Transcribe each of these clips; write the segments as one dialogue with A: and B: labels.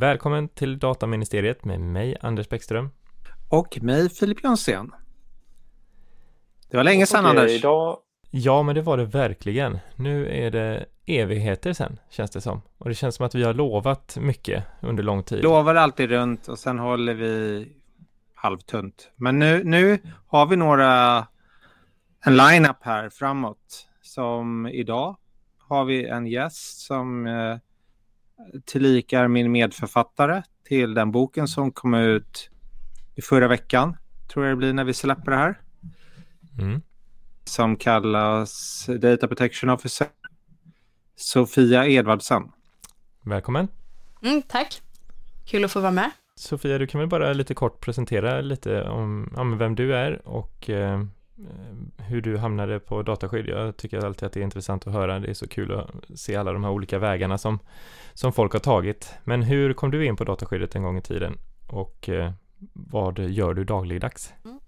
A: Välkommen till Dataministeriet med mig, Anders Bäckström.
B: Och mig, Filip Jonsén. Det var länge sedan, Anders. Idag...
A: Ja, men det var det verkligen. Nu är det evigheter sen, känns det som. Och det känns som att vi har lovat mycket under lång tid.
B: Lovar alltid runt och sen håller vi halvtunt. Men nu, nu har vi några, en line-up här framåt. Som idag har vi en gäst som eh, tillika är min medförfattare till den boken som kom ut i förra veckan. Tror jag det blir när vi släpper det här. Mm. Som kallas Data Protection Officer. Sofia Edvardsen.
A: Välkommen.
C: Mm, tack. Kul att få vara med.
A: Sofia, du kan väl bara lite kort presentera lite om, om vem du är och eh, Eh, hur du hamnade på dataskydd. Jag tycker alltid att det är intressant att höra. Det är så kul att se alla de här olika vägarna som, som folk har tagit. Men hur kom du in på dataskyddet en gång i tiden och eh, vad gör du dagligdags? Mm.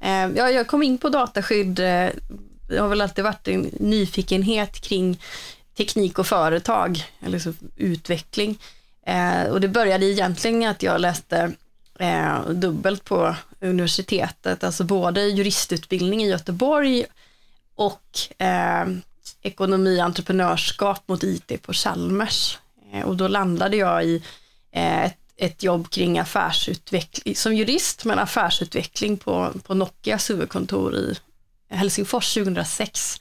C: Eh, ja, jag kom in på dataskydd. Eh, det har väl alltid varit en nyfikenhet kring teknik och företag, eller så utveckling. Eh, och det började egentligen att jag läste eh, dubbelt på universitetet, alltså både juristutbildning i Göteborg och eh, ekonomi och entreprenörskap mot IT på Chalmers. Eh, och då landade jag i eh, ett, ett jobb kring affärsutveckling, som jurist, men affärsutveckling på, på Nokias huvudkontor i Helsingfors 2006,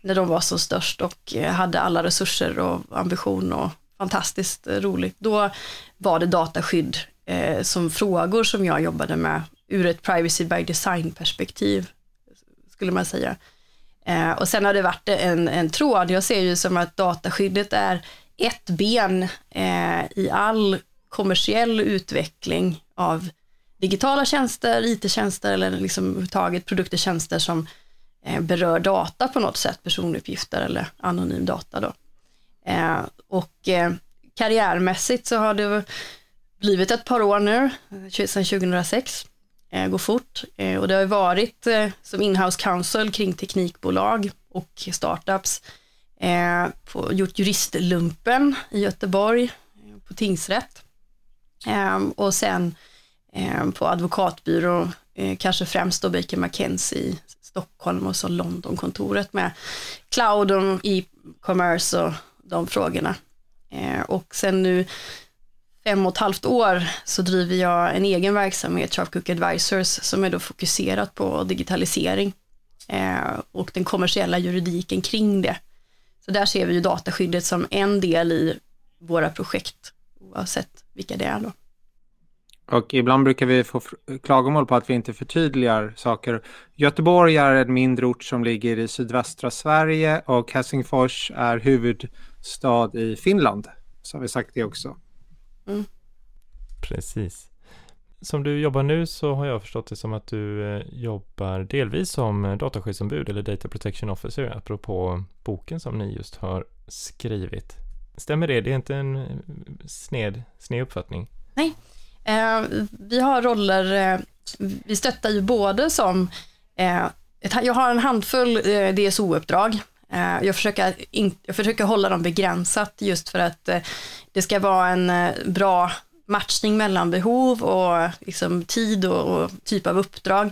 C: när de var som störst och eh, hade alla resurser och ambition och fantastiskt roligt. Då var det dataskydd eh, som frågor som jag jobbade med ur ett privacy by design perspektiv, skulle man säga. Eh, och sen har det varit en, en tråd, jag ser ju som att dataskyddet är ett ben eh, i all kommersiell utveckling av digitala tjänster, it-tjänster eller liksom överhuvudtaget produkter, tjänster som eh, berör data på något sätt, personuppgifter eller anonym data då. Eh, och eh, karriärmässigt så har det blivit ett par år nu, eh, sedan 2006. Eh, gå fort eh, och det har varit eh, som inhouse counsel kring teknikbolag och startups. På, gjort juristlumpen i Göteborg på tingsrätt. Ehm, och sen ehm, på advokatbyrå, kanske främst då Baker McKenzie i Stockholm och så Londonkontoret med cloud och e-commerce och de frågorna. och sen nu fem och ett halvt år så driver jag en egen verksamhet, Sharp Cook Advisors, som är då fokuserat på digitalisering eh, och den kommersiella juridiken kring det. Så där ser vi ju dataskyddet som en del i våra projekt, oavsett vilka det är då.
B: Och ibland brukar vi få klagomål på att vi inte förtydligar saker. Göteborg är en mindre ort som ligger i sydvästra Sverige och Helsingfors är huvudstad i Finland. Så har vi sagt det också. Mm.
A: Precis. Som du jobbar nu så har jag förstått det som att du eh, jobbar delvis som dataskyddsombud eller Data Protection Officer apropå boken som ni just har skrivit. Stämmer det? Det är inte en eh, sned, sned uppfattning?
C: Nej, eh, vi har roller, eh, vi stöttar ju både som, eh, ett, jag har en handfull eh, DSO-uppdrag Eh, Eh, jag försöker, in, jag försöker hålla dem begränsat just för att eh, det ska vara en eh, bra matchning mellan behov och liksom tid och, och typ av uppdrag.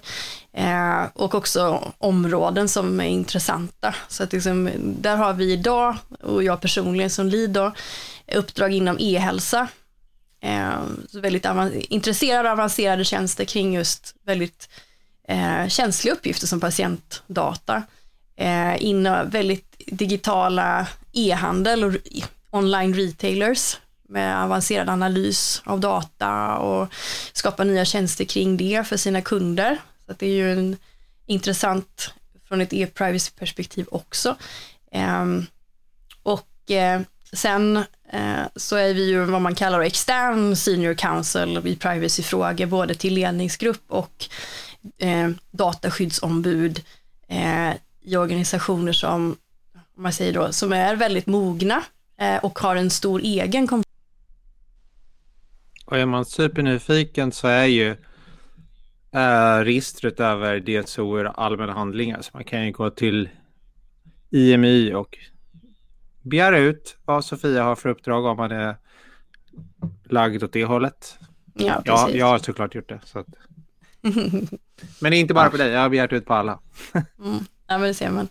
C: Eh, och också områden som är intressanta. Så att liksom, där har vi idag, och jag personligen som lead då, uppdrag inom e-hälsa. Eh, väldigt intresserad av avancerade tjänster kring just väldigt eh, känsliga uppgifter som patientdata eh, inom väldigt digitala e-handel och online retailers med avancerad analys av data och skapa nya tjänster kring det för sina kunder. Så det är ju en intressant från ett e-privacy perspektiv också. Eh, och eh, sen eh, så är vi ju vad man kallar extern senior counsel i privacyfrågor, både till ledningsgrupp och eh, dataskyddsombud eh, i organisationer som, om man säger då, som är väldigt mogna eh, och har en stor egen kompetens.
B: Och är man supernyfiken så är ju äh, registret över DSO allmänna handlingar. Så man kan ju gå till IMI och begära ut vad Sofia har för uppdrag om man är lagd åt det hållet.
C: Ja,
B: Ja, jag har såklart gjort det. Så att... Men det är inte bara på dig, jag har begärt ut på alla.
C: Mm. Ja, men det ser man.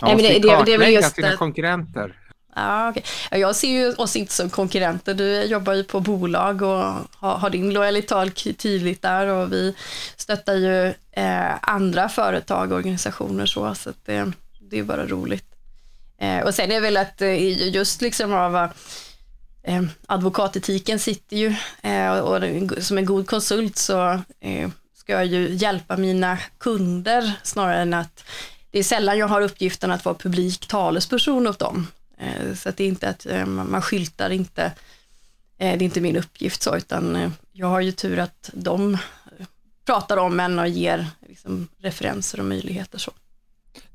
B: Jag
C: Nej, men det- det- det är väl just
B: sina konkurrenter.
C: Ja. Ja, Jag ser ju oss inte som konkurrenter. Du jobbar ju på bolag och har, har din lojalitet tydligt där och vi stöttar ju eh, andra företag och organisationer så, så att det, det är bara roligt. Eh, och sen är det väl att eh, just liksom av eh, advokatetiken sitter ju eh, och den- som en god konsult så eh, ska jag ju hjälpa mina kunder snarare än att det är sällan jag har uppgiften att vara publik talesperson åt dem. Eh, Så att det är inte att eh, man skyltar inte, eh, det är inte min uppgift så, utan jag har ju tur att de pratar om en och ger liksom, referenser och möjligheter så.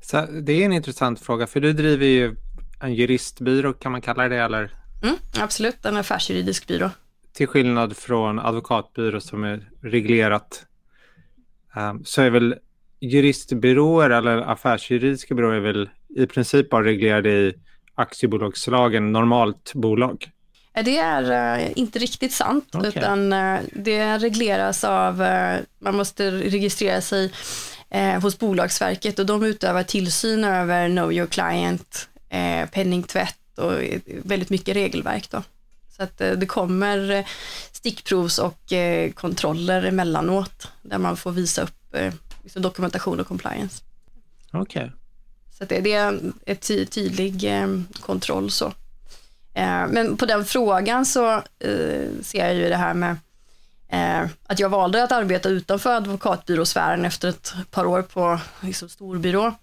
B: Så det är en intressant fråga, för du driver ju en juristbyrå, kan man kalla det, eller?
C: Mm, absolut, en affärsjuridisk byrå.
B: Till skillnad från advokatbyrå som är reglerat. så är väl juristbyråer eller affärsjuridiska byråer är väl i princip bara reglerade i aktiebolagslagen, normalt bolag.
C: Det är eh, inte riktigt sant,
B: Okej.
C: utan eh, det regleras av, eh, man måste registrera sig hos Bolagsverket och de utövar tillsyn över Know Your Client, penningtvätt och väldigt mycket regelverk. Då. Så att det kommer stickprovs och kontroller emellanåt där man får visa upp liksom dokumentation och compliance.
B: Okej.
C: Så att det, det är ett ty tydlig eh, kontroll så. Eh, men på den frågan så eh, ser jag ju det här med eh, att jag valde att arbeta utanför advokatbyråsfären efter ett par år på liksom, storbyrå.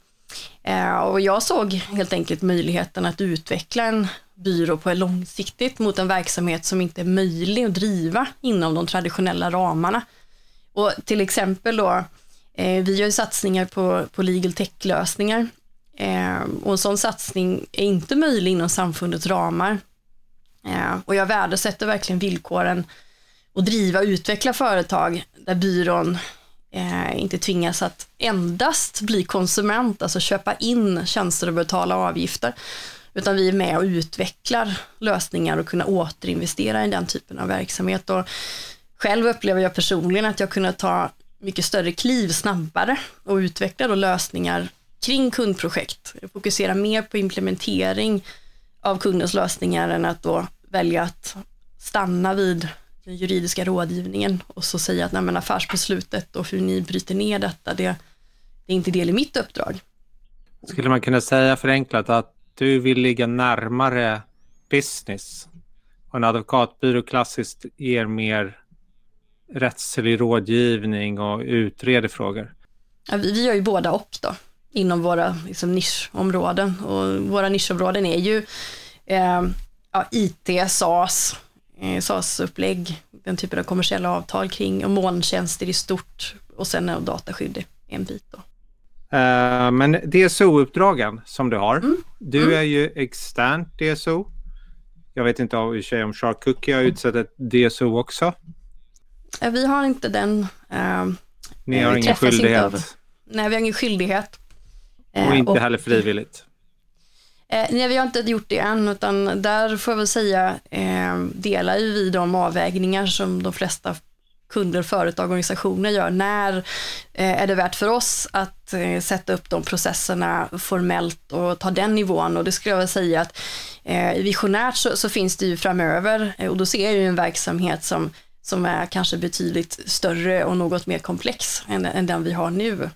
C: Eh, och jag såg helt enkelt möjligheten att utveckla en byrå på långsiktigt mot en verksamhet som inte är möjlig att driva inom de traditionella ramarna. Och till exempel då, Eh, vi gör satsningar på, på legal tech-lösningar Eh, och en sån satsning är inte möjlig inom samfundets ramar. Eh, och jag värdesätter verkligen villkoren att driva och utveckla företag där byrån eh, inte tvingas att endast bli konsument, alltså köpa in tjänster och betala avgifter, utan vi är med och utvecklar lösningar och kunna återinvestera i den typen av verksamhet. Och själv upplever jag personligen att jag kunnat ta mycket större kliv snabbare och utveckla då lösningar kring kundprojekt. Fokusera mer på implementering av kundens lösningar än att då välja att stanna vid den juridiska rådgivningen och så säga att nej, men affärsbeslutet och hur ni bryter ner detta, det, det är inte del i mitt uppdrag.
B: Skulle man kunna säga förenklat att du vill ligga närmare business och en advokatbyrå klassiskt ger mer rättslig rådgivning och utreder frågor?
C: Ja, vi, vi gör ju båda och då inom våra liksom, nischområden och våra nischområden är ju eh, ja, IT, SaaS, eh, SaaS-upplägg, den typen av kommersiella avtal kring och molntjänster i stort och sen är dataskydd en bit då.
B: Eh, men DSO-uppdragen som du har,
C: Mm.
B: du
C: Mm.
B: är ju externt DSO. Jag vet inte av- i sig om Shark Cookie har utsett ett DSO också.
C: Eh, vi har inte den, eh,
B: Ni
C: Eh,
B: har
C: vi
B: ingen skyldighet
C: av- nej vi har ingen skyldighet. Eh,
B: och inte heller frivilligt.
C: Eh, nej, vi har inte gjort det än, utan där får jag väl säga, eh, delar ju vi de avvägningar som de flesta kunder, företag och organisationer gör. När eh, är det värt för oss att eh, sätta upp de processerna formellt och ta den nivån? Och det skulle jag väl säga att eh, visionärt så, så finns det ju framöver eh, och då ser jag ju en verksamhet som, som är kanske betydligt större och något mer komplex än, än den vi har nu.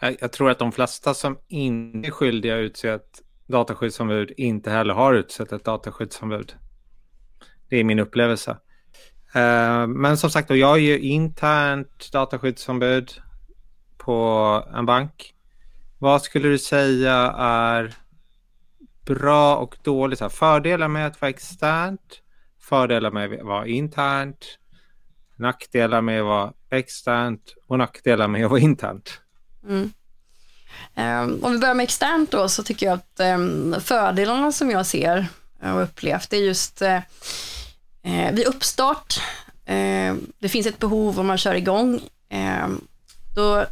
B: Jag, jag tror att de flesta som inte är skyldiga att utse ett dataskyddsombud inte heller har utsett ett dataskyddsombud. Det är min upplevelse. Uh, men som sagt, då, jag är ju internt dataskyddsombud på en bank. Vad skulle du säga är bra och dåligt? Fördelar med att vara externt, fördelar med att vara internt, nackdelar med att vara externt och nackdelar med att vara internt.
C: Mm. Um, om vi börjar med externt då så tycker jag att um, fördelarna som jag ser och upplevt är just uh, vid uppstart, uh, det finns ett behov om man kör igång, då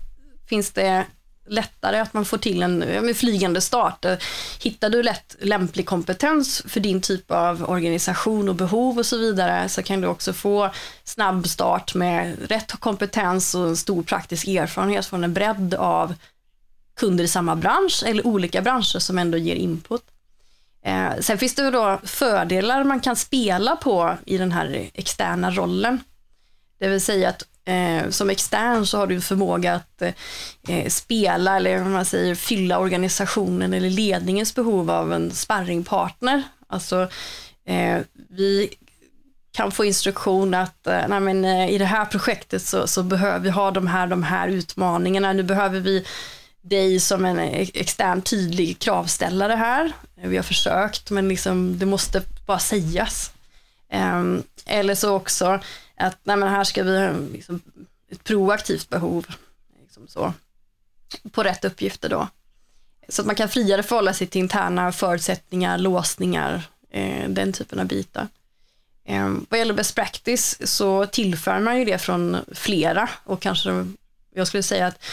C: finns det lättare att man får till en med flygande start. Eh, hittar du lätt lämplig kompetens för din typ av organisation och behov och så vidare så kan du också få snabb start med rätt kompetens och en stor praktisk erfarenhet från en bredd av kunder i samma bransch eller olika branscher som ändå ger input. Eh, sen finns det då fördelar man kan spela på i den här externa rollen. Det vill säga att eh, som extern så har du förmåga att eh, spela eller om man säger fylla organisationen eller ledningens behov av en sparringpartner. Alltså eh, vi kan få instruktion att eh, nej men, eh, i det här projektet så, så behöver vi ha de här, de här utmaningarna. Nu behöver vi dig som en extern tydlig kravställare här. Vi har försökt men liksom, det måste bara sägas. Ehm, eller så också att nej men här ska vi ha liksom, ett proaktivt behov liksom så, på rätt uppgifter då. Så att man kan friare förhålla sig till interna förutsättningar, låsningar, eh, den typen av bitar. Eh, vad gäller best practice så tillför man ju det från flera och kanske jag skulle säga att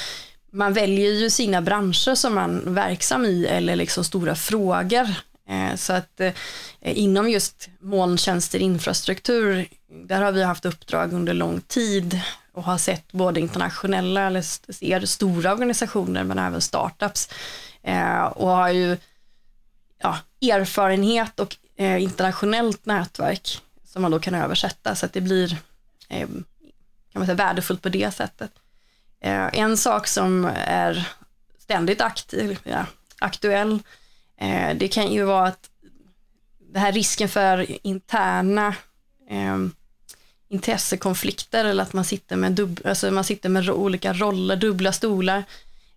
C: man väljer ju sina branscher som man är verksam i eller liksom stora frågor. Eh, så att eh, inom just molntjänster infrastruktur, där har vi haft uppdrag under lång tid och har sett både internationella eller ser stora organisationer men även startups eh, och har ju ja, erfarenhet och internationellt nätverk som man då kan översätta så att det blir kan man säga, värdefullt på det sättet. En sak som är ständigt aktiv, ja, aktuell, Eh, det kan ju vara att det här risken för interna eh, intressekonflikter eller att man sitter med, dub, alltså man sitter med olika roller, dubbla stolar.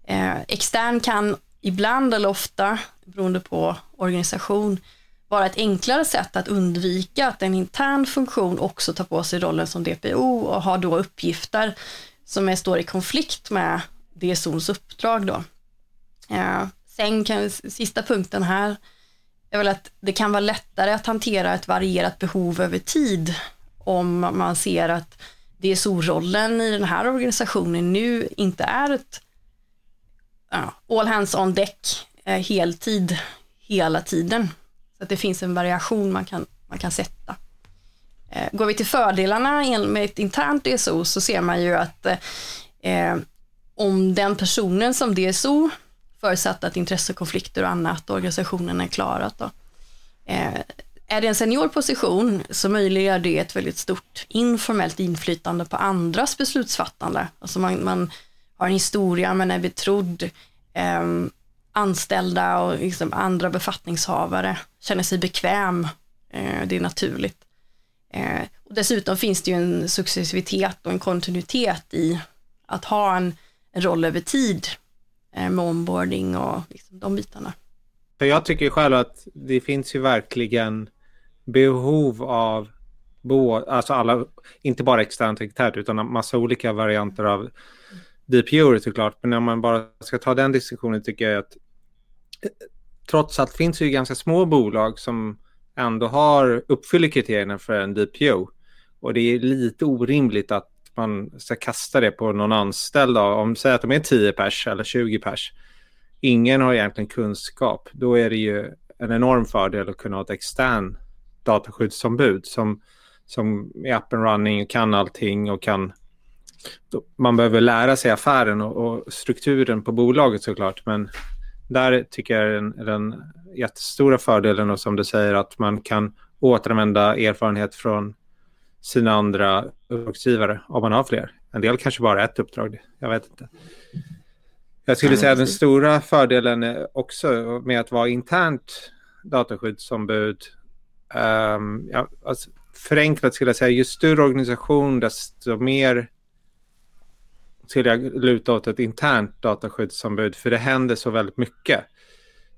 C: Eh, extern kan ibland eller ofta, beroende på organisation, vara ett enklare sätt att undvika att en intern funktion också tar på sig rollen som DPO och har då uppgifter som är, står i konflikt med DSOns uppdrag då. Eh, sen kan, sista punkten här är väl att det kan vara lättare att hantera ett varierat behov över tid om man ser att DSO-rollen i den här organisationen nu inte är ett ja, all hands on deck, eh, heltid, hela tiden. Så att det finns en variation man kan, man kan sätta. Eh, går vi till fördelarna med ett internt DSO så ser man ju att eh, om den personen som DSO, förutsatt att intressekonflikter och annat, organisationen är klarat då, eh, är det en senior position så möjliggör det ett väldigt stort informellt inflytande på andras beslutsfattande. Alltså man, man har en historia, man är betrodd, eh, anställda och liksom andra befattningshavare känner sig bekväm, eh, det är naturligt. Eh, och dessutom finns det ju en successivitet och en kontinuitet i att ha en, en roll över tid Eh, med onboarding och liksom de bitarna.
B: För jag tycker själv att det finns ju verkligen behov av både, alltså alla, inte bara externt och internt utan massa olika varianter av DPO såklart. Men när man bara ska ta den diskussionen tycker jag att trots allt finns det ju ganska små bolag som ändå har, uppfyller kriterierna för en DPO. Och det är lite orimligt att man ska kasta det på någon anställd. Då. Om säg att de är 10 pers eller 20 pers. Ingen har egentligen kunskap. Då är det ju en enorm fördel att kunna ha ett extern dataskyddsombud som, som är up and running och kan allting och kan man behöver lära sig affären och, och, strukturen på bolaget såklart. Men där tycker jag den, den jättestora fördelen och som du säger att man kan återanvända erfarenhet från sina andra uppdragsgivare om man har fler. En del kanske bara ett uppdrag, jag vet inte. Jag skulle säga att den stora fördelen också med att vara internt dataskyddsombud, um, ja, alltså förenklat skulle jag säga, ju större organisation desto mer skulle jag luta åt ett internt dataskyddsombud för det händer så väldigt mycket.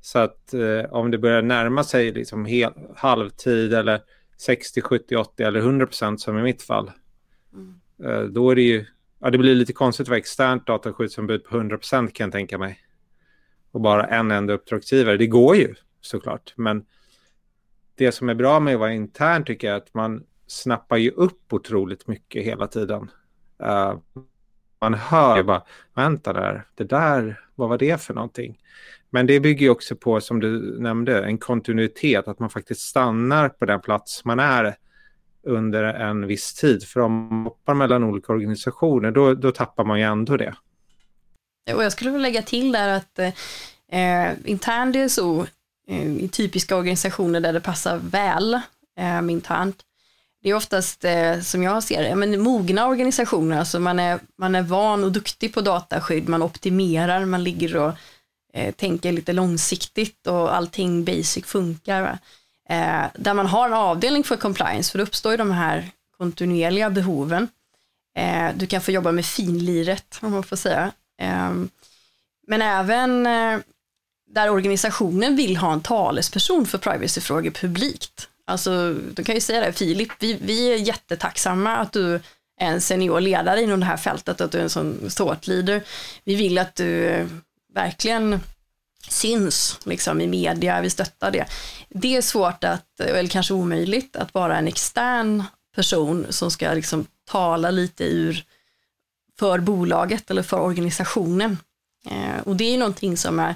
B: Så att eh, om det börjar närma sig liksom hel, halvtid eller 60, 70, 80 eller 100 procent som i mitt fall. Mm. Eh, då är det ju, ja det blir lite konstigt att vara externt dataskyddsombud på 100 procent kan jag tänka mig. Och bara en enda uppdragsgivare. Det går ju såklart, men det som är bra med att vara intern tycker jag är att man snappar ju upp otroligt mycket hela tiden. Uh, man hör bara, vänta där, det där vad var det för någonting? Men det bygger också på, som du nämnde, en kontinuitet, att man faktiskt stannar på den plats man är under en viss tid. För om man hoppar mellan olika organisationer, då, då tappar man ju ändå det.
C: Och jag skulle vilja lägga till där att eh, intern DSO eh, i typiska organisationer där det passar väl eh, internt, det är oftast, eh, som jag ser det, men mogna organisationer, alltså man är, man är van och duktig på dataskydd, man optimerar, man ligger och eh, tänker lite långsiktigt och allting basic funkar. Eh, där man har en avdelning för compliance, för då uppstår ju de här kontinuerliga behoven. Eh, du kan få jobba med finliret, om man får säga. Ehm, men även eh, där organisationen vill ha en talesperson för privacyfrågor publikt. Alltså, de kan ju säga det, Filip, vi, vi är jättetacksamma att du är en senior ledare inom det här fältet, att du är en sån thought leader. Vi vill att du eh, verkligen syns liksom, i media, vi stöttar det. Det är svårt att, eller kanske omöjligt, att vara en extern person som ska liksom tala lite ur för bolaget eller för organisationen. Eh, och det är någonting som är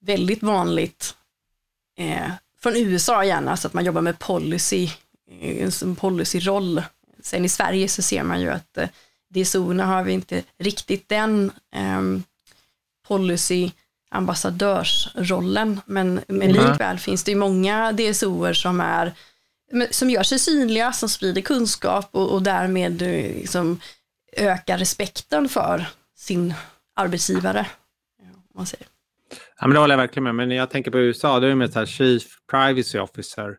C: väldigt vanligt eh, från USA gärna, så att man jobbar med policy, eh, en policyroll. Sen i Sverige så ser man ju att eh, DSO-erna har vi inte riktigt den eh, policy ambassadörsrollen, men, men mm. likväl finns det ju många DSO-er som är som gör sig synliga, som sprider kunskap och, och därmed eh, liksom ökar respekten för sin arbetsgivare. Man säger.
B: Ja, men det håller jag verkligen med. Men jag tänker på USA, då är det med så här Chief Privacy Officer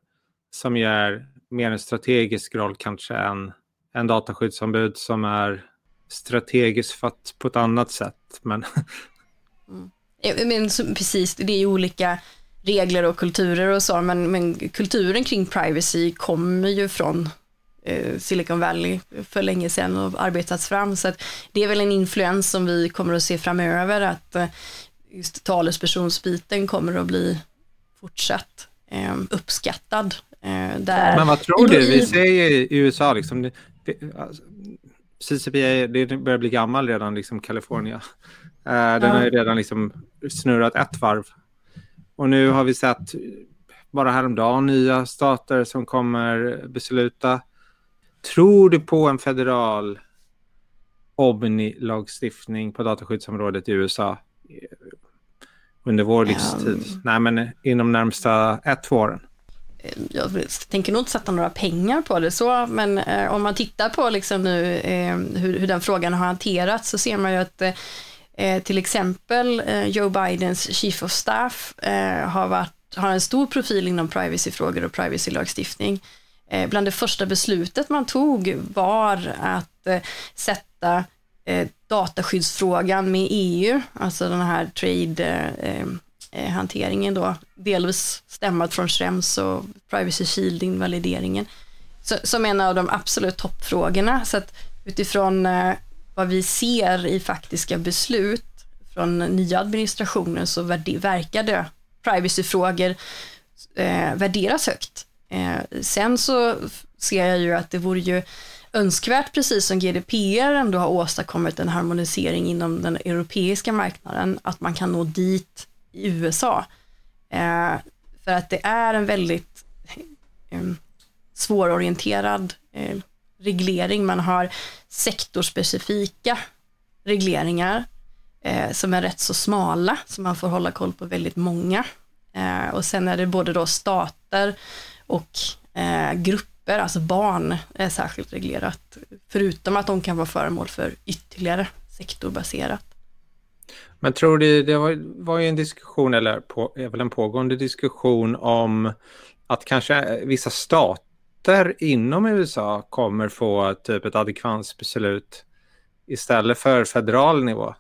B: som gör mer en strategisk roll kanske än en dataskyddsombud som är strategiskt fatt på ett annat sätt. Men...
C: Mm. men precis, det är ju olika regler och kulturer och så, men, men kulturen kring privacy kommer ju från eh, Silicon Valley för länge sedan och arbetats fram. Så det är väl en influens som vi kommer att se framöver, att eh, just talespersonsbiten kommer att bli fortsatt eh, uppskattad. Eh, där
B: Men vad tror du? Vi ser ju i USA, liksom, det, det, alltså, CCPA det börjar bli gammal redan, liksom California. Eh, den ja. har ju redan liksom snurrat ett varv. Och nu har vi sett bara häromdagen nya stater som kommer besluta. Tror du på en federal OBNI-lagstiftning på dataskyddsområdet i USA? under vår livstid? Um, Nej, men inom närmsta ett, två åren.
C: Jag tänker nog inte sätta några pengar på det så, men eh, om man tittar på liksom nu eh, hur, hur, den frågan har hanterats så ser man ju att eh, Eh, till exempel eh, Joe Bidens chief of staff eh, har, varit, har en stor profil inom privacyfrågor och privacylagstiftning. Eh, bland det första beslutet man tog var att eh, sätta eh, dataskyddsfrågan med EU, alltså den här trade eh, hanteringen då, delvis stämmat från Schrems och privacy shielding, valideringen, så, som en av de absolut toppfrågorna. Så att utifrån eh, vad vi ser i faktiska beslut från nya administrationer så verkade privacyfrågor eh, värderas högt. Eh, sen så ser jag ju att det vore ju önskvärt, precis som GDPR ändå har åstadkommit en harmonisering inom den europeiska marknaden, att man kan nå dit i USA. Eh, för att det är en väldigt eh, svårorienterad eh, reglering. Man har sektorspecifika regleringar eh, som är rätt så smala, så man får hålla koll på väldigt många. Eh, och sen är det både då stater och eh, grupper grupper, alltså barn, är särskilt reglerat. Förutom att de kan vara föremål för ytterligare sektorbaserat.
B: Men tror du, det var, var ju en diskussion, eller på, är väl en pågående diskussion om att kanske vissa stater inom USA kommer få typ ett adekvansbeslut istället för federal nivå.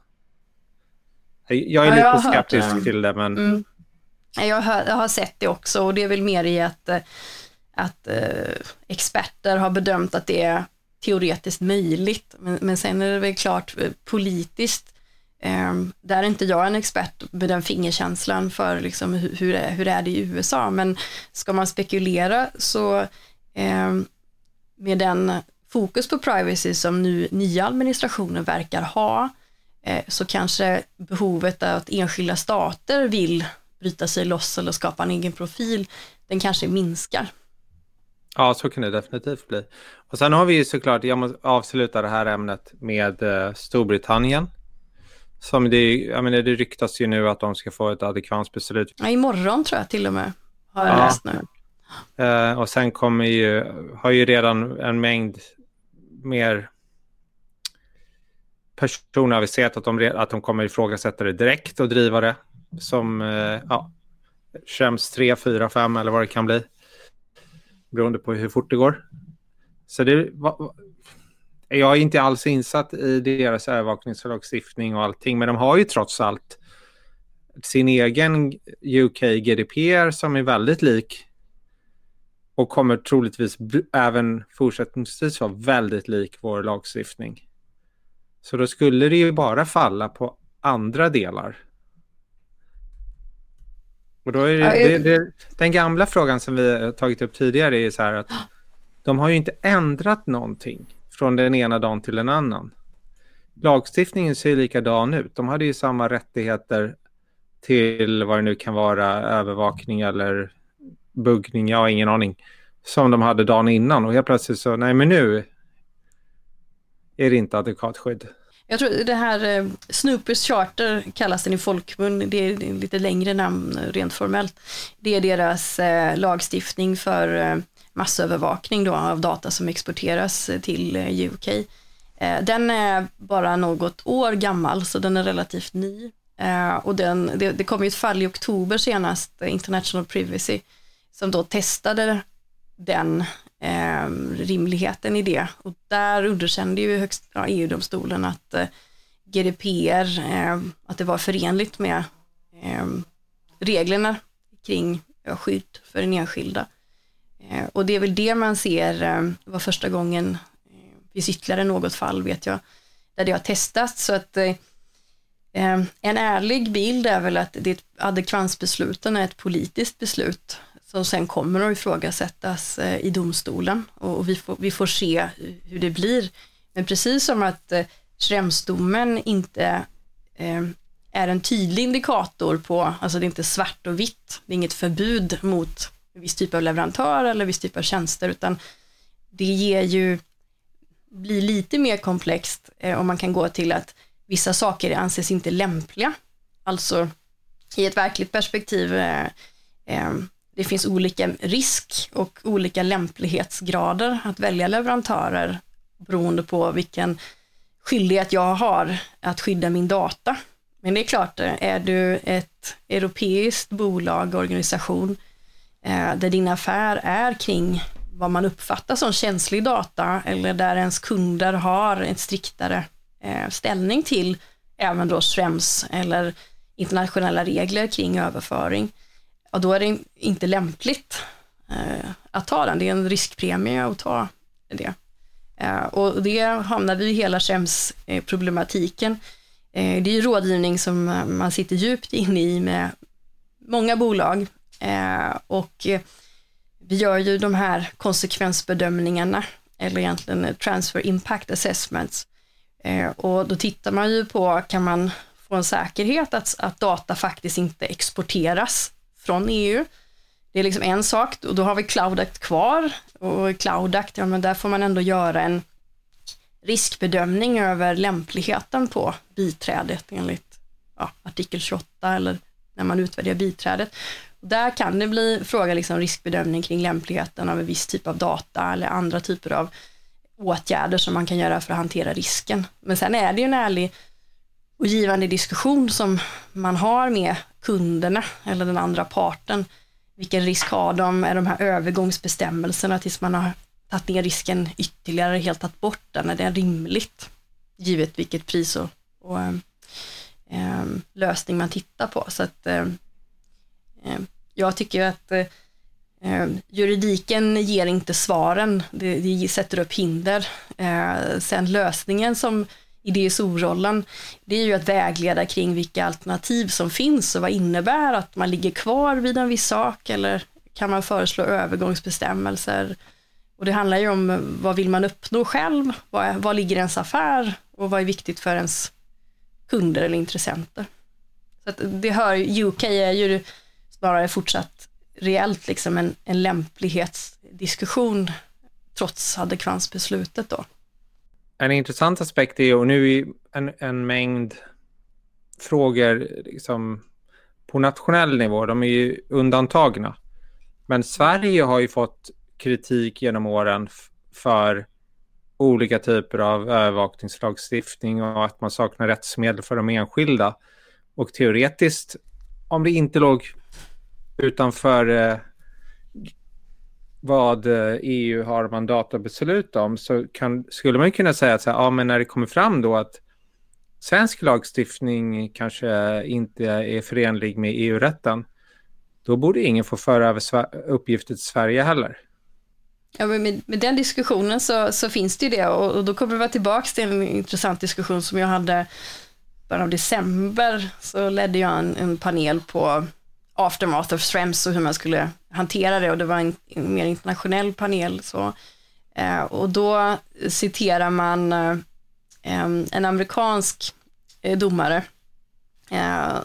B: Jag är ja, lite jag skeptisk till det, men... Mm.
C: Jag, har, jag har sett det också och det är väl mer i att eh, att eh, experter har bedömt att det är teoretiskt möjligt. Men, men sen är det väl klart eh, politiskt, eh, där är inte jag en expert med den fingerkänslan för liksom hur, hur, är, hur är det i USA, men ska man spekulera så med den fokus på privacy som nu nya administrationer verkar ha, eh, så kanske behovet av att enskilda stater vill bryta sig loss eller skapa en egen profil, den kanske minskar.
B: Ja, så kan det definitivt bli. Och sen har vi ju såklart, jag måste avsluta det här ämnet med eh, Storbritannien. Som det, jag menar, det ryktas ju nu att de ska få ett adekvansbeslut.
C: Ja, imorgon tror jag till och med, har jag ja. läst nu.
B: Eh, och sen kommer ju, har ju redan en mängd mer personer aviserat att de, att de kommer ifrågasätta det direkt och driva det som eh, ja, Schrems 3, 4, 5 eller vad det kan bli. Beroende på hur fort det går. Så det, va, jag är inte alls insatt i deras övervakningslagstiftning och allting, men de har ju trots allt sin egen UK GDPR som är väldigt lik och kommer troligtvis även fortsättningsvis vara väldigt lik vår lagstiftning. Så då skulle det ju bara falla på andra delar. Och då är det, det, det, den gamla frågan som vi har tagit upp tidigare är så här att de har ju inte ändrat någonting från den ena dagen till en annan. Lagstiftningen ser likadan ut. De hade ju samma rättigheter till vad det nu kan vara, övervakning eller buggning, jag har ingen aning, som de hade dagen innan och helt plötsligt så, nej men nu är det inte adekvat skydd.
C: Jag tror det här eh, Snoopers Charter kallas den i folkmun, det är lite längre namn rent formellt. Det är deras eh, lagstiftning för eh, massövervakning då av data som exporteras eh, till eh, UK. Eh, den är bara något år gammal så den är relativt ny. Eh, och den, det, det kom ju ett fall i oktober senast, eh, International Privacy, som då testade den eh, rimligheten i det. Och där underkände ju högst, ja, EU-domstolen att eh, GDPR, eh, att det var förenligt med eh, reglerna kring ja, skydd för den enskilda. Eh, och det är väl det man ser eh, var första gången, eh, finns ytterligare något fall vet jag, där det har testats. Så att eh, eh, en ärlig bild är väl att det adekvansbesluten är ett politiskt beslut som sen kommer att ifrågasättas eh, i domstolen och vi får, vi får se hur det blir. Men precis som att eh, Schremsdomen inte eh, är en tydlig indikator på, alltså det är inte svart och vitt, det är inget förbud mot en viss typ av leverantör eller viss typ av tjänster, utan det ger ju, blir lite mer komplext eh, om man kan gå till att vissa saker anses inte lämpliga. Alltså i ett verkligt perspektiv det finns olika risk och olika lämplighetsgrader att välja leverantörer beroende på vilken skyldighet jag har att skydda min data. Men det är klart, är du ett europeiskt bolag, organisation, eh, där din affär är kring vad man uppfattar som känslig data eller där ens kunder har en striktare eh, ställning till även då SREMS eller internationella regler kring överföring, ja, då är det inte lämpligt eh, att ta den. Det är en riskpremie att ta det. Eh, och det hamnar vi i hela skämsproblematiken. Eh, det är ju rådgivning som eh, man sitter djupt inne i med många bolag eh, och eh, vi gör ju de här konsekvensbedömningarna eller egentligen transfer impact assessments. Eh, och då tittar man ju på, kan man få en säkerhet att, att data faktiskt inte exporteras från EU. Det är liksom en sak och då har vi Cloud Act kvar och Cloud Act, ja men där får man ändå göra en riskbedömning över lämpligheten på biträdet enligt ja, artikel 28 eller när man utvärderar biträdet. Där kan det bli fråga liksom riskbedömning kring lämpligheten av en viss typ av data eller andra typer av åtgärder som man kan göra för att hantera risken. Men sen är det ju en ärlig och givande diskussion som man har med kunderna eller den andra parten. Vilken risk har de? Är de här övergångsbestämmelserna tills man har tagit ner risken ytterligare, helt tagit bort den? Är det rimligt? Givet vilket pris och, och eh, eh lösning man tittar på. Så att eh, eh jag tycker att eh, eh, juridiken ger inte svaren, det, det sätter upp hinder. sen lösningen som i DSO-rollen, det är ju att vägleda kring vilka alternativ som finns och vad innebär att man ligger kvar vid en viss sak eller kan man föreslå övergångsbestämmelser? Och det handlar ju om eh, vad vill man uppnå själv? Vad, vad ligger ens affär och vad är viktigt för ens kunder eller intressenter. Så att det hör, UK är ju snarare fortsatt reellt liksom en, en lämplighetsdiskussion trots adekvansbeslutet då.
B: En intressant aspekt är, och nu är en, en mängd frågor liksom, på nationell nivå, de är ju undantagna. Men Sverige har ju fått kritik genom åren för olika typer av övervakningslagstiftning och att man saknar rättsmedel för de enskilda. Och teoretiskt, om det inte låg utanför eh, vad eh, EU har mandat att besluta om så kan, skulle man kunna säga att så här, ja, men när det kommer fram då att svensk lagstiftning kanske inte är förenlig med EU-rätten, då borde ingen få föra över uppgifter till Sverige heller.
C: Ja, men med, med den diskussionen så, så, finns det ju det och, och då kommer vi tillbaka till en intressant diskussion som jag hade början av december så ledde jag en, en panel på aftermath of Schrems och hur man skulle hantera det och det var en, en mer internationell panel. Så, eh, och då citerar man eh, en amerikansk eh, domare eh,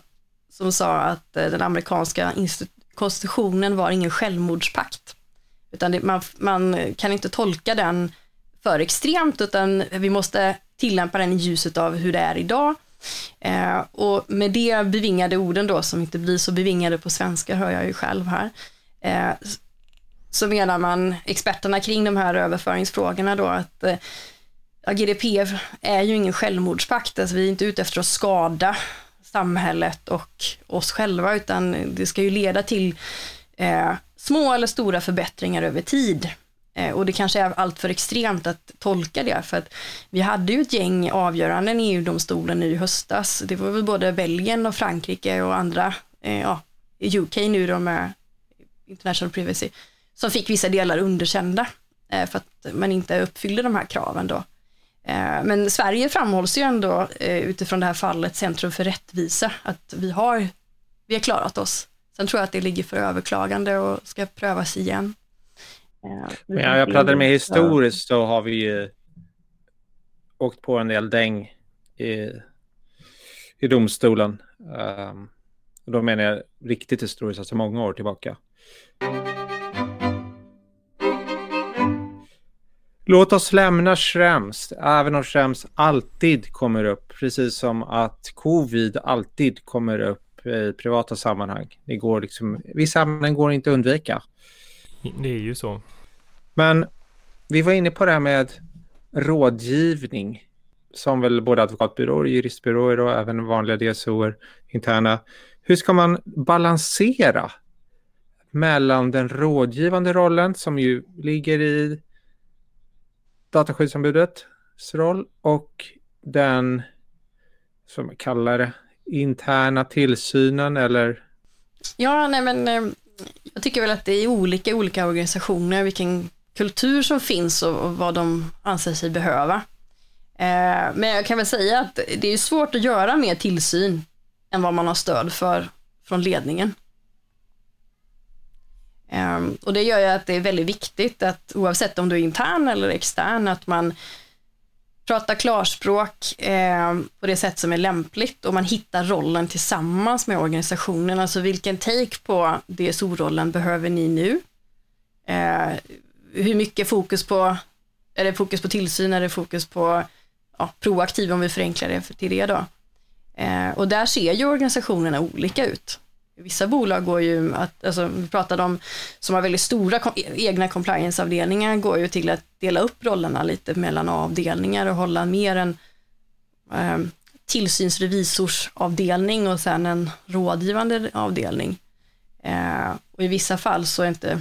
C: som sa att eh, den amerikanska konstitutionen var ingen självmordspakt. Utan det, man, man kan inte tolka den för extremt utan vi måste tillämpa den i ljuset av hur det är idag Eh, och med det bevingade orden då, som inte blir så bevingade på svenska, hör jag ju själv här, eh, så menar man, experterna kring de här överföringsfrågorna då, att eh, ja, GDPR är ju ingen självmordspakt, alltså vi är inte ute efter att skada samhället och oss själva, utan det ska ju leda till eh, små eller stora förbättringar över tid. Eh, och det kanske är allt för extremt att tolka det, för att vi hade ju ett gäng avgöranden i EU-domstolen nu i höstas. Det var väl både Belgien och Frankrike och andra, eh, ja, UK nu då med International Privacy, som fick vissa delar underkända eh, för att man inte uppfyllde de här kraven då. Men Sverige framhålls ju ändå utifrån det här fallet Centrum för rättvisa, att vi har, vi har klarat oss. Sen tror jag att det ligger för överklagande och ska prövas igen.
B: Men jag, jag pratade med historiskt så har vi ju åkt på en del däng i, i domstolen. Um, och då menar jag riktigt historiskt, alltså många år tillbaka. Låt oss lämna Schrems, även om Schrems alltid kommer upp, precis som att covid alltid kommer upp i privata sammanhang. Det går liksom, vissa ämnen går inte att undvika.
A: Det är ju så.
B: Men vi var inne på det här med rådgivning som väl både advokatbyråer, juristbyråer och även vanliga DSOer interna. Hur ska man balansera mellan den rådgivande rollen som ju ligger i dataskyddsombudets roll och den, som man kallar det, interna tillsynen eller?
C: Ja, nej men eh, jag tycker väl att det är olika olika organisationer vilken kultur som finns och, och vad de anser sig behöva. Eh, men jag kan väl säga att det är svårt att göra mer tillsyn än vad man har stöd för från ledningen. Um, och det gör ju att det är väldigt viktigt att oavsett om du är intern eller extern, att man pratar klarspråk eh, på det sätt som är lämpligt och man hittar rollen tillsammans med organisationen. Alltså vilken take på DSO-rollen behöver ni nu? Eh, hur mycket fokus på, är det fokus på tillsyn, är det fokus på ja, proaktiv om vi förenklar det till det då. Eh, och där ser ju organisationerna olika ut. Vissa bolag går ju att, alltså vi pratade om, som har väldigt stora kom, egna compliance-avdelningar, går ju till att dela upp rollerna lite mellan avdelningar och hålla mer en eh, tillsynsrevisorsavdelning och sen en rådgivande avdelning. Eh, och i vissa fall så är inte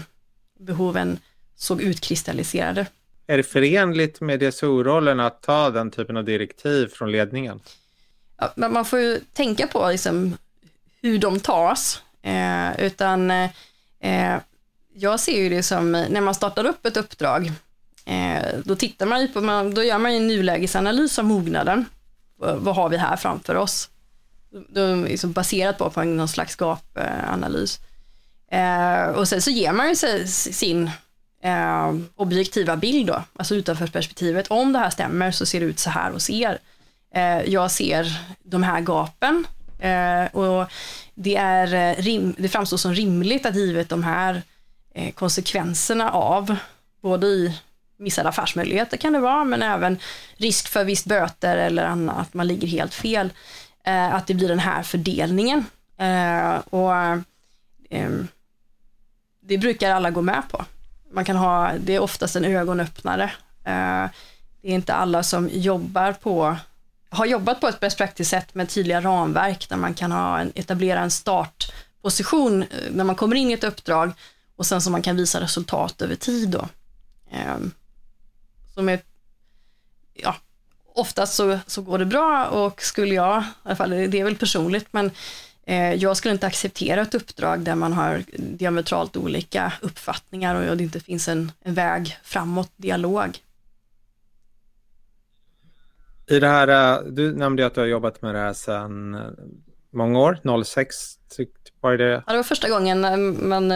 C: behoven såg utkristalliserade.
B: Är det förenligt med DSO-rollen att ta den typen av direktiv från ledningen?
C: Ja, men man får ju tänka på liksom hur de tas. Eh, utan eh, jag ser ju det som när man startar upp ett uppdrag, eh, då tittar man ju på, man, då gör man en nulägesanalys av mognaden. Vad har vi här framför oss? Då, liksom baserat på, på någon slags gapanalys. Eh, och sen så ger man ju sig sin eh, objektiva bild då, alltså utanför perspektivet. Om det här stämmer så ser det ut så här och ser. Eh, jag ser de här gapen Eh, och det, är eh, rim, det framstår som rimligt att givet de här eh, konsekvenserna av, både i missade affärsmöjligheter kan det vara, men även risk för visst böter eller annat, att man ligger helt fel, eh, att det blir den här fördelningen. Eh, och ehm, det brukar alla gå med på. Man kan ha, det är oftast en ögonöppnare. Eh, det är inte alla som jobbar på, har jobbat på ett best practice-sätt med tydliga ramverk där man kan ha en, etablera en startposition eh, när man kommer in i ett uppdrag och sen så man kan visa resultat över tid då. Ehm, som är, ja, oftast så, så går det bra och skulle jag, i alla fall det är väl personligt, men eh, jag skulle inte acceptera ett uppdrag där man har diametralt olika uppfattningar och det inte finns en, en väg framåt, dialog.
B: I det här, eh, du nämnde att du har jobbat med det här sedan eh, många år, 06 var det?
C: Ja, det var första gången eh, man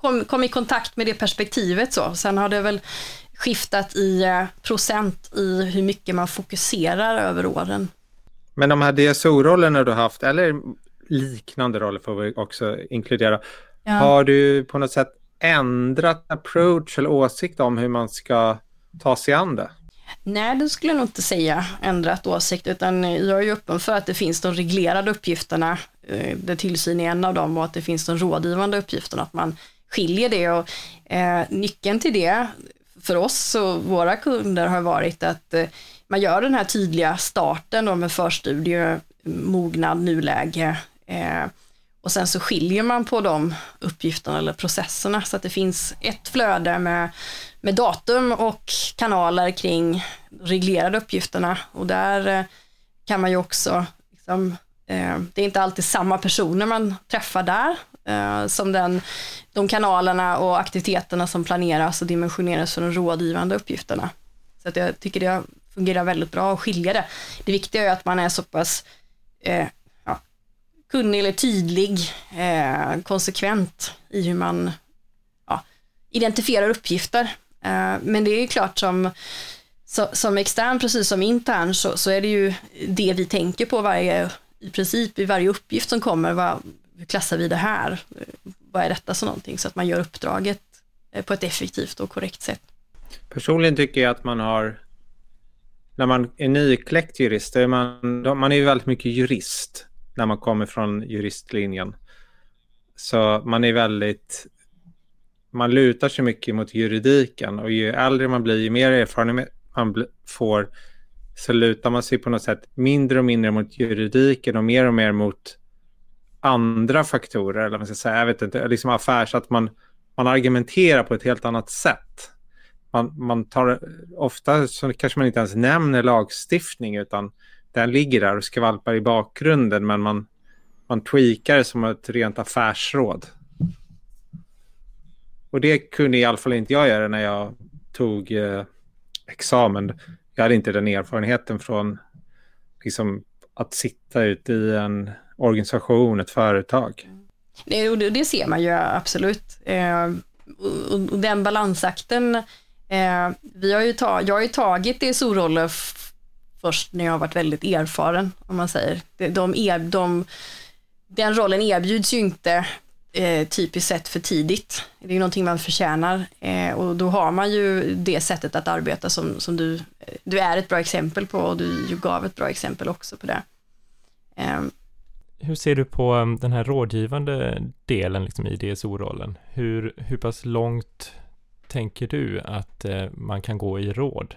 C: kom, kom i kontakt med det perspektivet så. Sen har det väl skiftat i procent i hur mycket man fokuserar över åren.
B: Men de här DSO-rollerna du haft, eller liknande roller får vi också inkludera, ja. har du på något sätt ändrat approach eller åsikt om hur man ska ta sig an det?
C: Nej, det skulle jag nog inte säga ändrat åsikt, utan jag är ju öppen för att det finns de reglerade uppgifterna, eh, där tillsyn är en av dem, och att det finns de rådgivande uppgifterna, att man skiljer det. Och, eh, nyckeln till det för oss och våra kunder har varit att eh, man gör den här tydliga starten då med förstudie, mognad, nuläge eh, och sen så skiljer man på de uppgifterna eller processerna så att det finns ett flöde med, med datum och kanaler kring reglerade uppgifterna och där eh, kan man ju också, liksom, eh, det är inte alltid samma personer man träffar där eh, som den, de kanalerna och aktiviteterna som planeras och dimensioneras för de rådgivande uppgifterna. Så att jag tycker det fungerar väldigt bra att skilja det. Det viktiga är att man är så pass eh, ja, kunnig eller tydlig, eh, konsekvent i hur man ja, identifierar uppgifter. Eh, men det är ju klart som som extern, precis som intern, så, så, är det ju det vi tänker på varje, i princip i varje uppgift som kommer. Vad, hur klassar vi det här? Vad är detta så någonting? Så att man gör uppdraget eh, på ett effektivt och korrekt sätt.
B: Personligen tycker jag att man har, när man är nykläckt jurist, är man, man är ju väldigt mycket jurist när man kommer från juristlinjen. Så man är väldigt, man lutar sig mycket mot juridiken och ju äldre man blir, ju mer erfarenhet man får, så lutar man sig på något sätt mindre och mindre mot juridiken och mer och mer mot andra faktorer, eller man ska säga, jag vet inte, liksom affärs, att man, man argumenterar på ett helt annat sätt. Man, man tar, ofta så kanske man inte ens nämner lagstiftning, utan den ligger där och skvalpar i bakgrunden, men man, man tweakar det som ett rent affärsråd. Och det kunde i alla fall inte jag göra när jag tog eh, examen. Jag hade inte den erfarenheten från liksom, att sitta ute i en organisation, ett företag.
C: Det, det ser man ju absolut. Eh, och, den balansakten, eh, vi har ju ta, jag har ju tagit DSO-roller först när jag har varit väldigt erfaren, om man säger. De, de, de, den rollen erbjuds ju inte eh, typiskt sett för tidigt. Det är någonting man förtjänar eh, och då har man ju det sättet att arbeta som, som du, eh, du är ett bra exempel på och du gav ett bra exempel också på det.
A: Eh, hur ser du på ehm, den här rådgivande delen liksom i DSO-rollen? Hur, hur pass långt tänker du att eh, man kan gå i råd?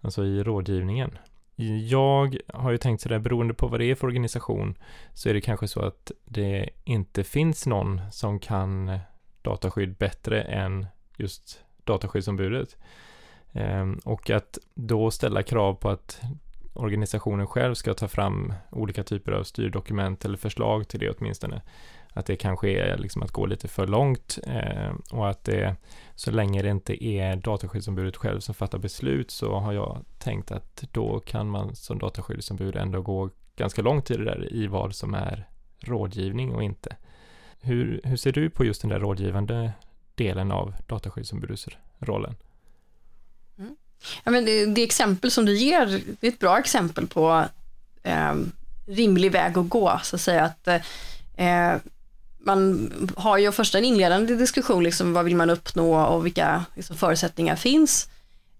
A: Alltså i rådgivningen. Jag har ju tänkt sådär, beroende på vad det är för organisation, så är det kanske så att det inte finns någon som kan dataskydd bättre än just dataskyddsombudet. Ehm, och att då ställa krav på att organisationen själv ska ta fram olika typer av styrdokument eller förslag till det åtminstone. Att det kanske är liksom att gå lite för långt eh, och att det så länge det inte är dataskyddsombudet själv som fattar beslut så har jag tänkt att då kan man som dataskyddsombud ändå gå ganska långt i det där i vad som är rådgivning och inte. Hur, hur ser du på just den där rådgivande delen av dataskyddsombudets rollen?
C: Mm. Ja, men det, det exempel som du ger, det är ett bra exempel på eh, rimlig väg att gå. Så att säga att eh, man har ju först en inledande diskussion, liksom, vad vill man uppnå och vilka liksom, förutsättningar finns,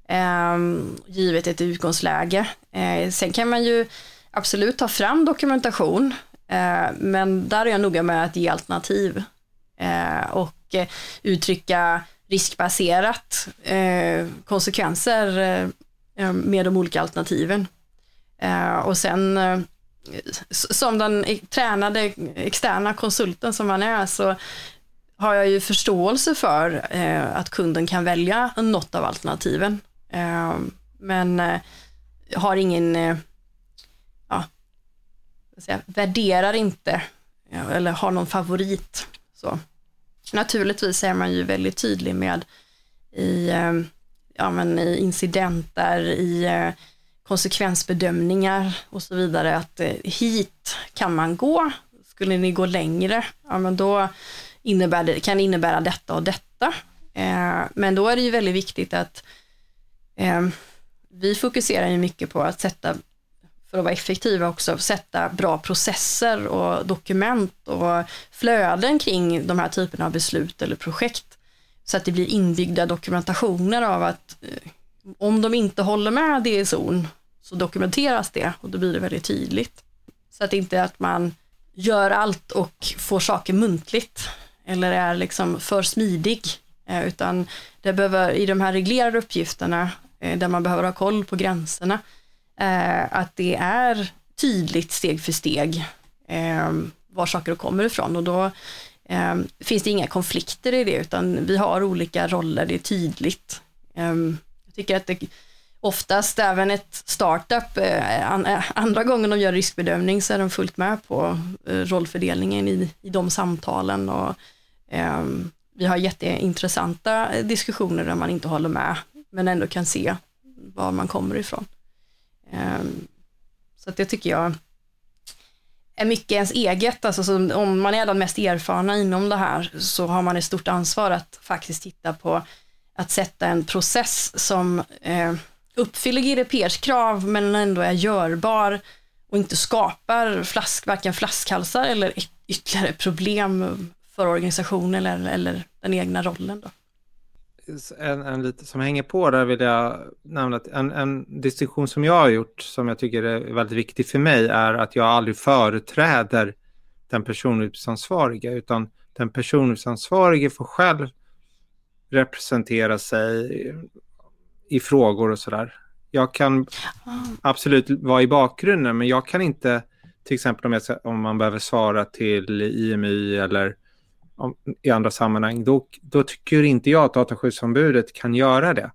C: eh, givet ett utgångsläge. Eh, sen kan man ju absolut ta fram dokumentation, eh, men där är jag noga med att ge alternativ eh, och eh, uttrycka riskbaserat eh, konsekvenser eh, med de olika alternativen. Eh, och sen eh, som den tränade externa konsulten som man är så har jag ju förståelse för eh, att kunden kan välja något av alternativen. Eh, men eh, har ingen, eh, ja, säga, värderar inte eh, eller har någon favorit. Så. Naturligtvis är man ju väldigt tydlig med i, eh, ja, men i incidenter, i eh, konsekvensbedömningar och så vidare, att eh, hit kan man gå. Skulle ni gå längre, ja men då innebär det, kan det innebära detta och detta. Eh, men då är det ju väldigt viktigt att eh, vi fokuserar ju mycket på att sätta för att vara effektiva också, sätta bra processer och dokument och flöden kring de här typerna av beslut eller projekt. Så att det blir inbyggda dokumentationer av att om de inte håller med DSOn så dokumenteras det och då blir det väldigt tydligt. Så att inte att man gör allt och får saker muntligt eller är liksom för smidig, eh, utan det behöver, i de här reglerade uppgifterna eh, där man behöver ha koll på gränserna, eh, att det är tydligt steg för steg var saker kommer ifrån och då finns det inga konflikter i det utan vi har olika roller, det är tydligt. Jag tycker att det oftast även ett startup, eh, eh, andra gången de gör riskbedömning så är de fullt med på eh, rollfördelningen i, i de samtalen och ehm, vi har jätteintressanta diskussioner där man inte håller med men ändå kan se var man kommer ifrån. Eh, så att det tycker jag är mycket ens eget, alltså om man är den mest erfarna inom det här så har man ett stort ansvar att faktiskt titta på att sätta en process som eh, uppfyller GDPRs krav men ändå är görbar och inte skapar flask, varken flaskhalsar eller ytterligare problem för organisationen eller, eller den egna rollen. Då
B: en, en lite som hänger på där vill jag nämna att en, en distinktion som jag har gjort som jag tycker är väldigt viktig för mig är att jag aldrig företräder den personuppgiftsansvariga utan den personuppgiftsansvarige får själv representera sig i frågor och sådär. Jag kan absolut vara i bakgrunden men jag kan inte till exempel om, jag, om man behöver svara till IMY eller om, i andra sammanhang, då, då tycker inte jag att dataskyddsombudet kan göra det.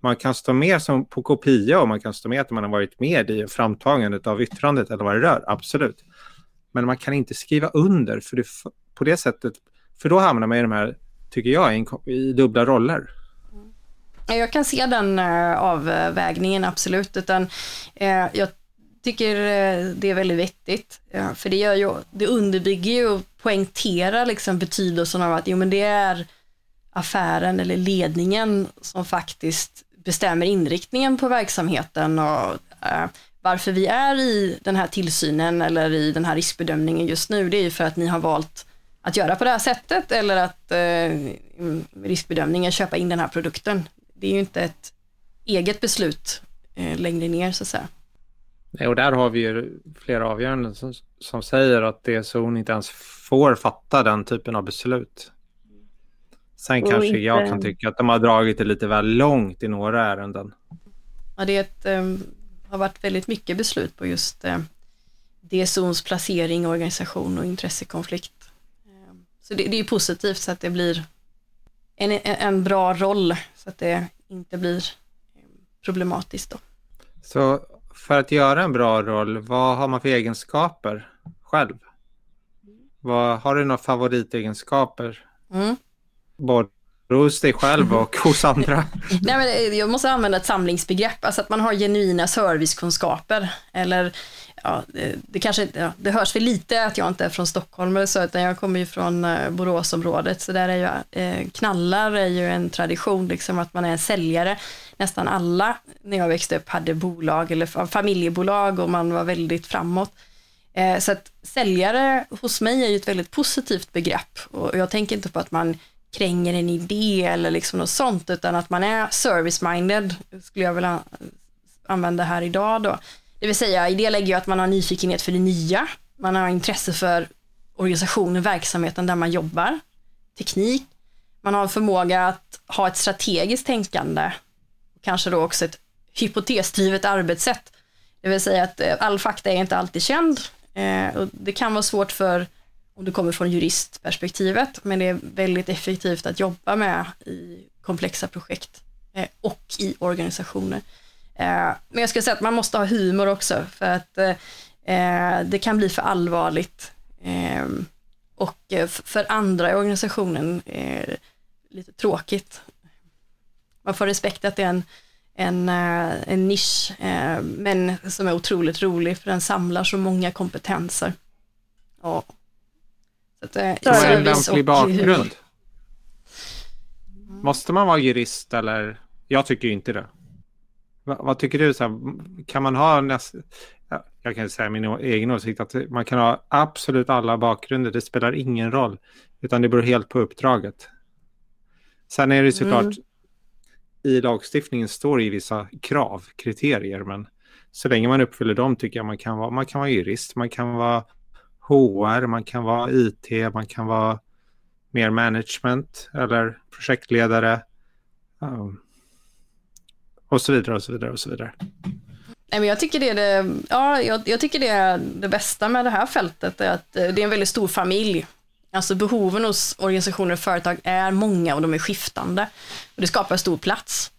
B: Man kan stå med som på kopia och man kan stå med att man har varit med i framtagandet av yttrandet eller vad det rör, absolut. Men man kan inte skriva under för det, på det sättet, för då hamnar man i de här, tycker jag, i, i dubbla roller.
C: Jag kan se den eh, avvägningen absolut, utan eh, jag tycker eh, det är väldigt vettigt. för det, gör ju, det underbygger ju poängtera liksom betydelsen av att jo, men det är affären eller ledningen som faktiskt bestämmer inriktningen på verksamheten och eh, varför vi är i den här tillsynen eller i den här riskbedömningen just nu, det är ju för att ni har valt att göra på det här sättet eller att eh, riskbedömningen köpa in den här produkten. Det är ju inte ett eget beslut eh, längre ner så att säga.
B: Och där har vi ju flera avgöranden som, som säger att DSO inte ens får fatta den typen av beslut. Sen kanske inte... jag kan tycka att de har dragit det lite väl långt i några ärenden.
C: Ja, det ett, um, har varit väldigt mycket beslut på just uh, DSOns placering, organisation och intressekonflikt. Um, så det, det är positivt så att det blir en, en bra roll så att det inte blir problematiskt. Då.
B: Så för att göra en bra roll, vad har man för egenskaper själv? Vad, har du några favoritegenskaper? Mm. Både hos dig själv och hos andra?
C: Nej, men jag måste använda ett samlingsbegrepp, alltså att man har genuina servicekunskaper eller ja, det, det kanske ja, det hörs väl lite att jag inte är från Stockholm eller så, utan jag kommer ju från eh, Boråsområdet, så där är ju, eh, knallar är ju en tradition, liksom att man är en säljare. Nästan alla när jag växte upp hade bolag eller familjebolag och man var väldigt framåt. Eh, så att säljare hos mig är ju ett väldigt positivt begrepp och jag tänker inte på att man kränger en idé eller liksom något sånt, utan att man är service-minded, skulle jag vilja använda här idag då. Det vill säga, i det lägger jag att man har nyfikenhet för det nya, man har intresse för organisationen, verksamheten där man jobbar, teknik, man har förmåga att ha ett strategiskt tänkande, kanske då också ett hypotesdrivet arbetssätt. Det vill säga att eh, all fakta är inte alltid känd. Eh, och det kan vara svårt för om du kommer från juristperspektivet, men det är väldigt effektivt att jobba med i komplexa projekt eh, och i organisationer. Eh, men jag ska säga att man måste ha humor också, för att eh, det kan bli för allvarligt. Och för andra i organisationen lite tråkigt. Man får respekt att det är en, en, en nisch, men som är otroligt rolig, för den samlar så många kompetenser. Och
B: så att, eh, Vad är en lämplig bakgrund? Måste man vara jurist eller? Jag tycker inte det. Va, vad tycker du? Så här, kan man ha näst... Jag kan säga min egen åsikt att man kan ha absolut alla bakgrunder. Det spelar ingen roll. Utan det beror helt på uppdraget. Sen är det såklart mm. i lagstiftningen står det i vissa krav, kriterier. Men så länge man uppfyller dem tycker jag man kan vara, man kan vara jurist, man kan vara HR, man kan vara IT, man kan vara mer management eller projektledare. Um, och så vidare och så vidare och så vidare.
C: Nej, men jag, tycker det är det, ja, jag, jag, tycker det är det bästa med det här fältet, är att eh, det är en väldigt stor familj. Alltså behoven hos organisationer och företag är många och de är skiftande. Och det skapar stor plats.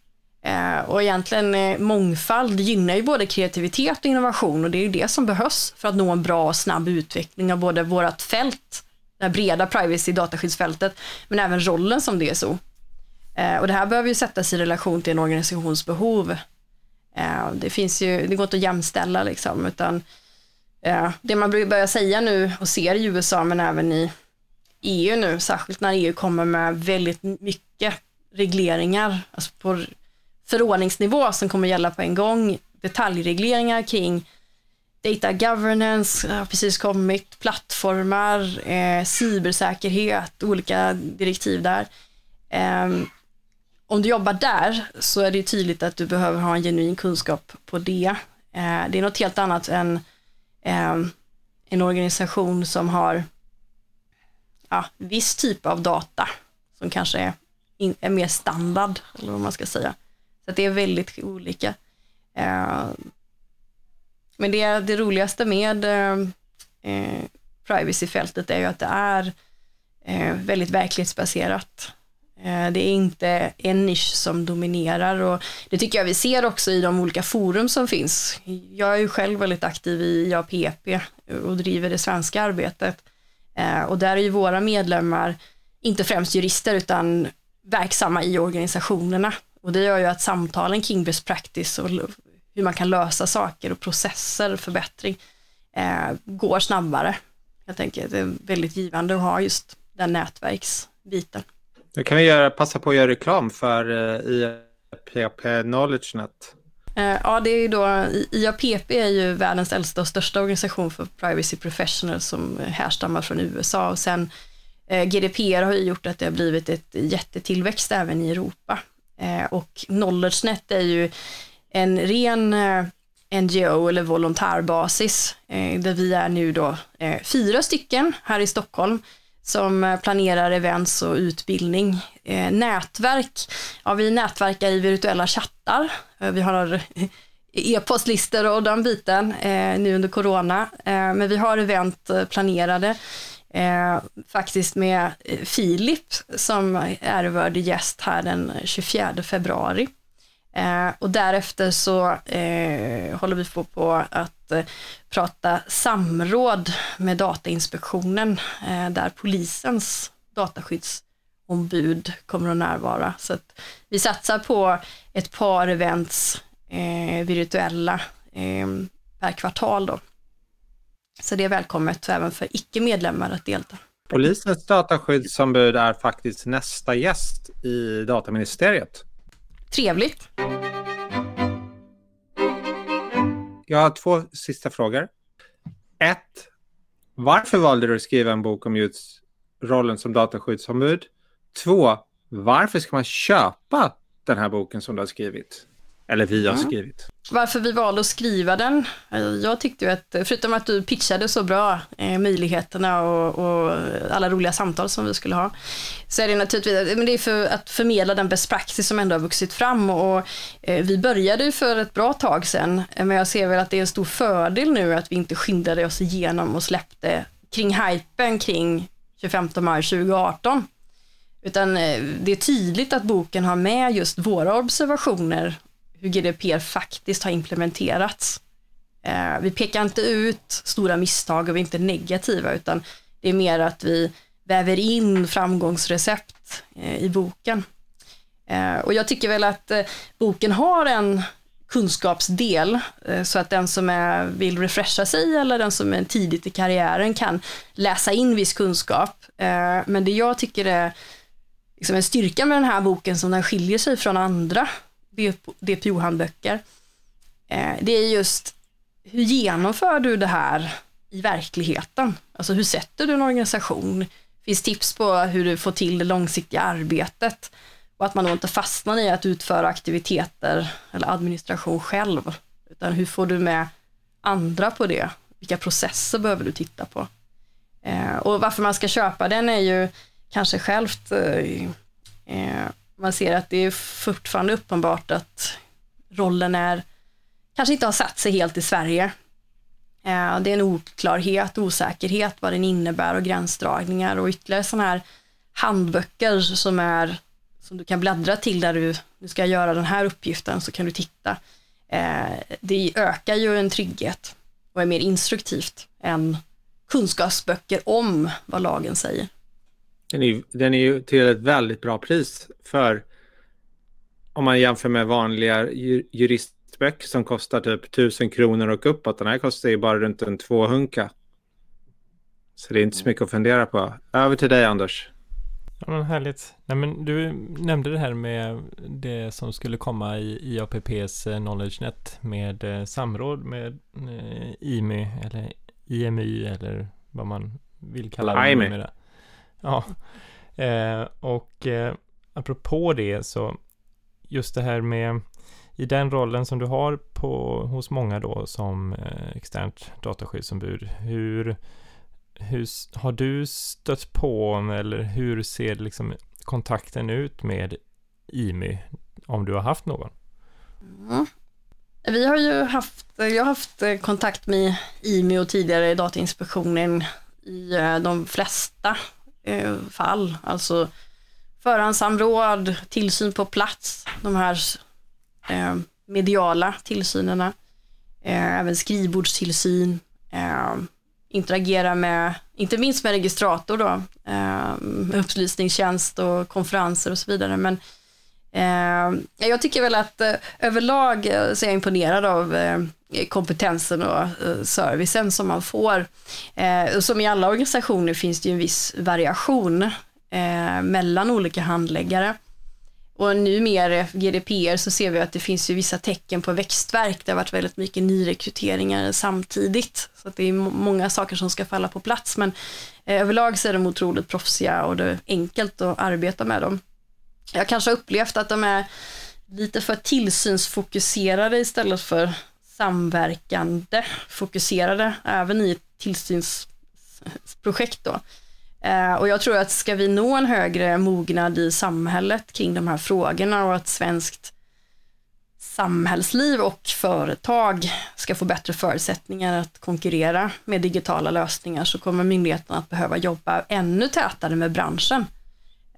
C: Eh, och egentligen eh, mångfald gynnar ju både kreativitet och innovation och det är ju det som behövs för att nå en bra och snabb utveckling av både vårt fält, det här breda privacy dataskyddsfältet, men även rollen som DSO. Eh, och det här behöver ju sättas i relation till en organisations behov. Eh, det finns ju, det går inte att jämställa liksom, utan eh, det man börjar säga nu och ser i USA men även i EU nu, särskilt när EU kommer med väldigt mycket regleringar, alltså på förordningsnivå som kommer gälla på en gång, detaljregleringar kring data governance har precis kommit, plattformar, eh, cybersäkerhet, olika direktiv där. Eh, om du jobbar där så är det tydligt att du behöver ha en genuin kunskap på det. Eh, det är något helt annat än eh, en organisation som har ja, viss typ av data som kanske är, in, är mer standard, eller vad man ska säga. Så det är väldigt olika. Eh, men det, det roligaste med eh, eh privacyfältet är ju att det är eh, väldigt verklighetsbaserat. Eh, det är inte en nisch som dominerar och det tycker jag vi ser också i de olika forum som finns. Jag är ju själv väldigt aktiv i IAPP och driver det svenska arbetet. Eh, och där är ju våra medlemmar inte främst jurister utan verksamma i organisationerna. Och det gör ju att samtalen kring best practice och hur man kan lösa saker och processer, förbättring, eh, går snabbare. Jag tänker att det är väldigt givande att ha just den nätverksbiten.
B: Då kan vi göra, passa på att göra reklam för eh, uh, IAPP KnowledgeNet.
C: Eh, ja, det är ju då, IAPP är ju världens äldsta och största organisation för privacy professionals som härstammar från USA och sen eh, GDPR har ju gjort att det har blivit ett jättetillväxt även i Europa. Eh, och KnowledgeNet är ju en ren NGO eller volontärbasis där vi är nu då fyra stycken här i Stockholm som eh, planerar events och utbildning. Eh, nätverk, ja vi nätverkar i virtuella chattar. Eh, vi har e-postlistor och den biten nu under corona. men vi har event planerade Eh, faktiskt med Filip som är vår gäst här den 24 februari. Eh, och därefter så eh, håller vi på, på att eh, prata samråd med Datainspektionen eh, där polisens dataskyddsombud kommer att närvara. Så att vi satsar på ett par events virtuella per kvartal då. Så det är välkommet även för icke-medlemmar att delta.
B: Polisens dataskyddsombud är faktiskt nästa gäst i dataministeriet.
C: Trevligt.
B: Jag har två sista frågor. Ett, varför valde du att skriva en bok om just rollen som dataskyddsombud? Två, varför ska man köpa den här boken som du har skrivit? Eller vi har skrivit.
C: Varför vi valde att skriva den? Jag tyckte ju att, förutom att du pitchade så bra eh, möjligheterna och, och, alla roliga samtal som vi skulle ha, så är det naturligtvis, men det är för att förmedla den best practice som ändå har vuxit fram och eh, vi började ju för ett bra tag sedan, eh, men jag ser väl att det är en stor fördel nu att vi inte skyndade oss igenom och släppte kring hypen kring 25 maj 2018. Utan eh, det är tydligt att boken har med just våra observationer hur GDPR faktiskt har implementerats. Eh, vi pekar inte ut stora misstag och vi är inte negativa utan det är mer att vi väver in framgångsrecept eh, i boken. Eh, och jag tycker väl att boken har en kunskapsdel så att den som är, vill refresha sig eller den som är tidigt i karriären kan läsa in viss kunskap. Men det jag tycker är liksom en styrka med den här boken som den skiljer sig från andra DPO-handböcker, eh, det är just hur genomför du det här i verkligheten? Alltså hur sätter du en organisation? Finns tips på hur du får till det långsiktiga arbetet? Och att man då inte fastnar i att utföra aktiviteter eller administration själv, utan hur får du med andra på det? Vilka processer behöver du titta på? Eh, och varför man ska köpa den är ju kanske självt eh, man ser att det är fortfarande uppenbart att rollen är, kanske inte har satt sig helt i Sverige. Eh, det är en oklarhet, osäkerhet vad den innebär och gränsdragningar och ytterligare sådana här handböcker som är som du kan bläddra till där du, du ska göra den här uppgiften så kan du titta. Eh, det ökar ju en trygghet och är mer instruktivt än kunskapsböcker om vad lagen säger.
B: Den är, den är ju till ett väldigt bra pris för om man jämför med vanliga juristböcker som kostar typ 1000 kronor och uppåt. Den här kostar ju bara runt en tvåhunka. Så det är inte så mycket att fundera på. Över till dig Anders.
A: Ja, men härligt. Nej, men du nämnde det här med det som skulle komma i IAPPs eh, Knowledge Net med eh, samråd med eh, IMY eller IMY eller vad man vill kalla det. IMY. Ja, eh, och eh, apropå det så just det här med i den rollen som du har på, hos många då som eh, externt dataskyddsombud, hur, hur har du stött på eller hur ser liksom kontakten ut med IMY om du har haft någon?
C: Mm. Vi har ju haft, jag har haft kontakt med IMY och tidigare Datainspektionen i eh, de flesta eh, fall, alltså förhandssamråd, tillsyn på plats, de här eh, mediala tillsynerna, eh, även skrivbordstillsyn, eh, interagera med, inte minst med registrator då, eh, upplysningstjänst och konferenser och så vidare. Men eh, Eh, jag tycker väl att eh, överlag eh, så är jag imponerad av kompetensen och servicen som man får. Som i alla organisationer finns det ju en viss variation mellan olika handläggare. Och nu mer GDPR så ser vi att det finns ju vissa tecken på växtverk. Det har varit väldigt mycket nyrekryteringar samtidigt. Så att det är många saker som ska falla på plats. Men överlag så är de otroligt proffsiga och det är enkelt att arbeta med dem. Jag kanske har upplevt att de är lite för tillsynsfokuserade istället för samverkande, fokuserade, även i ett tillsynsprojekt då. Eh, och jag tror att ska vi nå en högre mognad i samhället kring de här frågorna och att svenskt samhällsliv och företag ska få bättre förutsättningar att konkurrera med digitala lösningar så kommer myndigheterna att behöva jobba ännu tätare med branschen.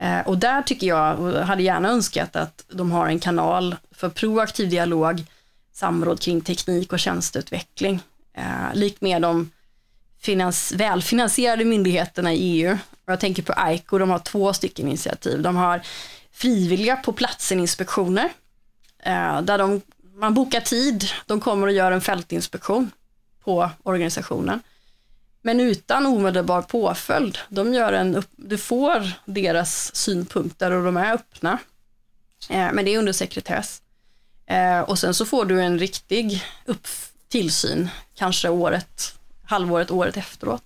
C: Eh, och där tycker jag, och hade gärna önskat att de har en kanal för proaktiv dialog samråd kring teknik och tjänsteutveckling. Eh, likt med de finans, välfinansierade myndigheterna i EU. Jag tänker på ICO, de har två stycken initiativ. De har frivilliga på platsen-inspektioner, eh, där de, man bokar tid, de kommer och gör en fältinspektion på organisationen men utan omedelbar påföljd. De gör en upp, du får deras synpunkter och de är öppna. Eh, men det är under sekretess. Eh, och sen så får du en riktig upp, tillsyn, kanske året, halvåret, året efteråt.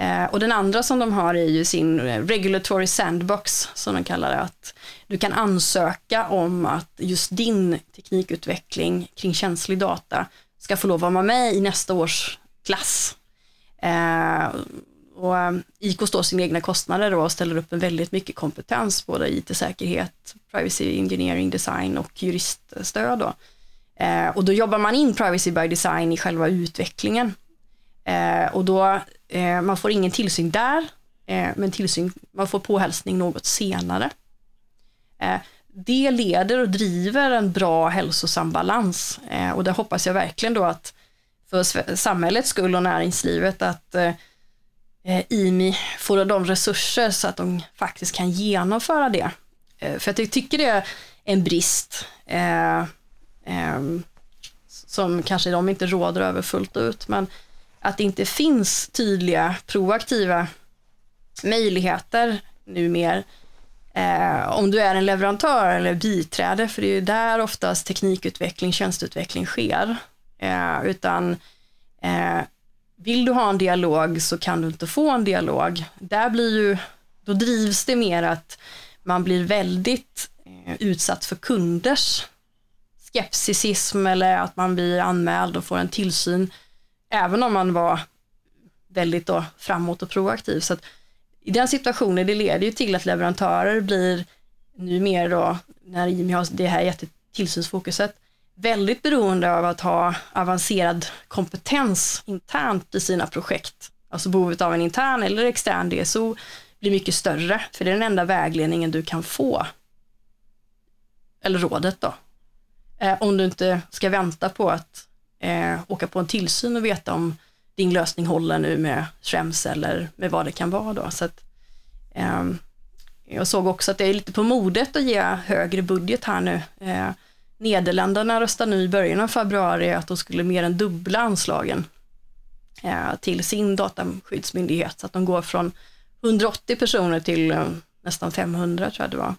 C: Eh, och den andra som de har är ju sin eh, regulatory sandbox, som de kallar det. Att du kan ansöka om att just din teknikutveckling kring känslig data ska få lov att vara med i nästa års klass. Eh, och eh, IK står sina egna kostnader och ställer upp en väldigt mycket kompetens, både IT-säkerhet, privacy engineering, design och juriststöd. Då. Eh, och då jobbar man in privacy by design i själva utvecklingen. Eh, och då, eh, man får ingen tillsyn där, eh, men tillsyn, man får påhälsning något senare. Eh, det leder och driver en bra hälsosam balans eh, och det hoppas jag verkligen då att för samhällets skull och näringslivet att eh, eh, IMI får de resurser så att de faktiskt kan genomföra det. Eh, för jag tycker det är en brist som kanske de inte råder över fullt ut, men att det inte finns tydliga proaktiva möjligheter numera eh, om du är en leverantör eller biträde, för det är ju där oftast teknikutveckling, tjänsteutveckling sker. Eh, utan eh, vill du ha en dialog så kan du inte få en dialog. Där blir ju, då drivs det mer att man blir väldigt eh, utsatt för kunders skepticism eller att man blir anmäld och får en tillsyn även om man var väldigt då framåt och proaktiv. Så att I den situationen, det leder ju till att leverantörer blir nu mer då, när Jimmy har det här jättetillsynsfokuset, väldigt beroende av att ha avancerad kompetens internt i sina projekt. Alltså behovet av en intern eller extern DSO blir mycket större, för det är den enda vägledningen du kan få. Eller rådet då. Eh, om du inte ska vänta på att eh, åka på en tillsyn och veta om din lösning håller nu med Schrems eller med vad det kan vara då. Så att, eh, jag såg också att det är lite på modet att ge högre budget här nu. Eh, Nederländerna röstade nu i början av februari att de skulle mer än dubbla anslagen eh, till sin dataskyddsmyndighet, så att de går från 180 personer till eh, nästan 500 tror jag det var.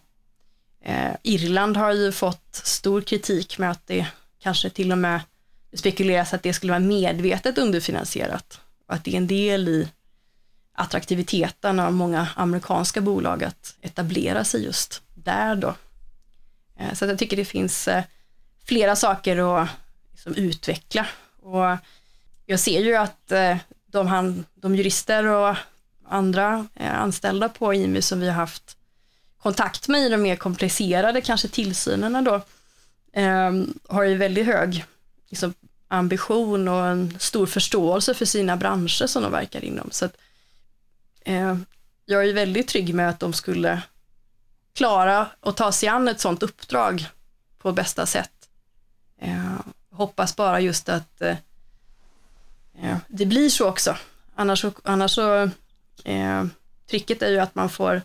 C: Eh, Irland har ju fått stor kritik med att det kanske till och med spekuleras att det skulle vara medvetet underfinansierat och att det är en del i attraktiviteten av många amerikanska bolag att etablera sig just där då. Eh, så jag tycker det finns eh, flera saker att liksom utveckla och jag ser ju att eh, de, han, de jurister och andra anställda på IMU som vi har haft kontakt med i de mer komplicerade kanske tillsynerna då, ehm, har ju väldigt hög liksom, ambition och en stor förståelse för sina branscher som de verkar inom. Så att, eh, jag är väldigt trygg med att de skulle klara att ta sig an ett sådant uppdrag på bästa sätt. Eh, hoppas bara just att eh, det blir så också. Annars, annars så, eh, tricket är ju att man får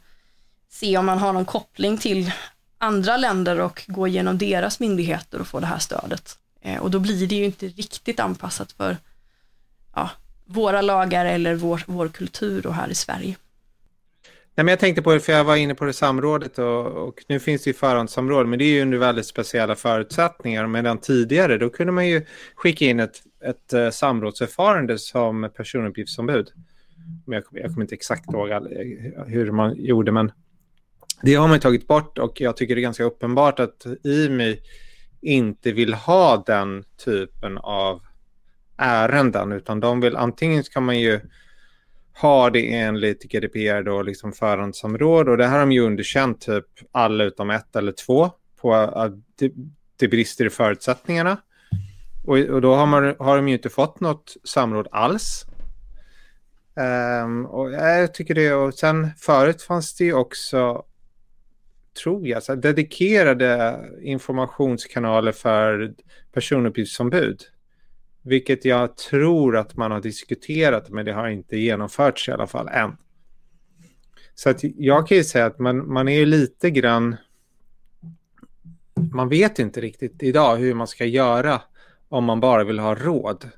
C: se om man har någon koppling till andra länder och gå igenom deras myndigheter och få det här stödet. Eh, och då blir det ju inte riktigt anpassat för ja, våra lagar eller vår, vår kultur och här i Sverige.
B: Nej, men jag tänkte på det, för jag var inne på det samrådet och, och nu finns det ju förhandssamråd, men det är ju under väldigt speciella förutsättningar. Medan tidigare, då kunde man ju skicka in ett, ett uh, samrådsförfarande som personuppgiftsombud. Jag, jag kommer inte exakt ihåg eh, hur man gjorde, men det har man tagit bort och jag tycker det är ganska uppenbart att IMI inte vill ha den typen av ärenden utan de vill antingen ska man ju har det enligt GDPR då liksom förhandsområde och det här har de ju underkänt typ alla utom ett eller två på att det, det brister i förutsättningarna. Och, och då har, man, har de ju inte fått något samråd alls. Um, och jag tycker det och sen förut fanns det ju också tror jag, så dedikerade informationskanaler för personuppgiftsombud. Vilket jag tror att man har diskuterat, men det har inte genomförts i alla fall än. Så att jag kan ju säga att man, man är lite grann... Man vet inte riktigt idag hur man ska göra om man bara vill ha råd.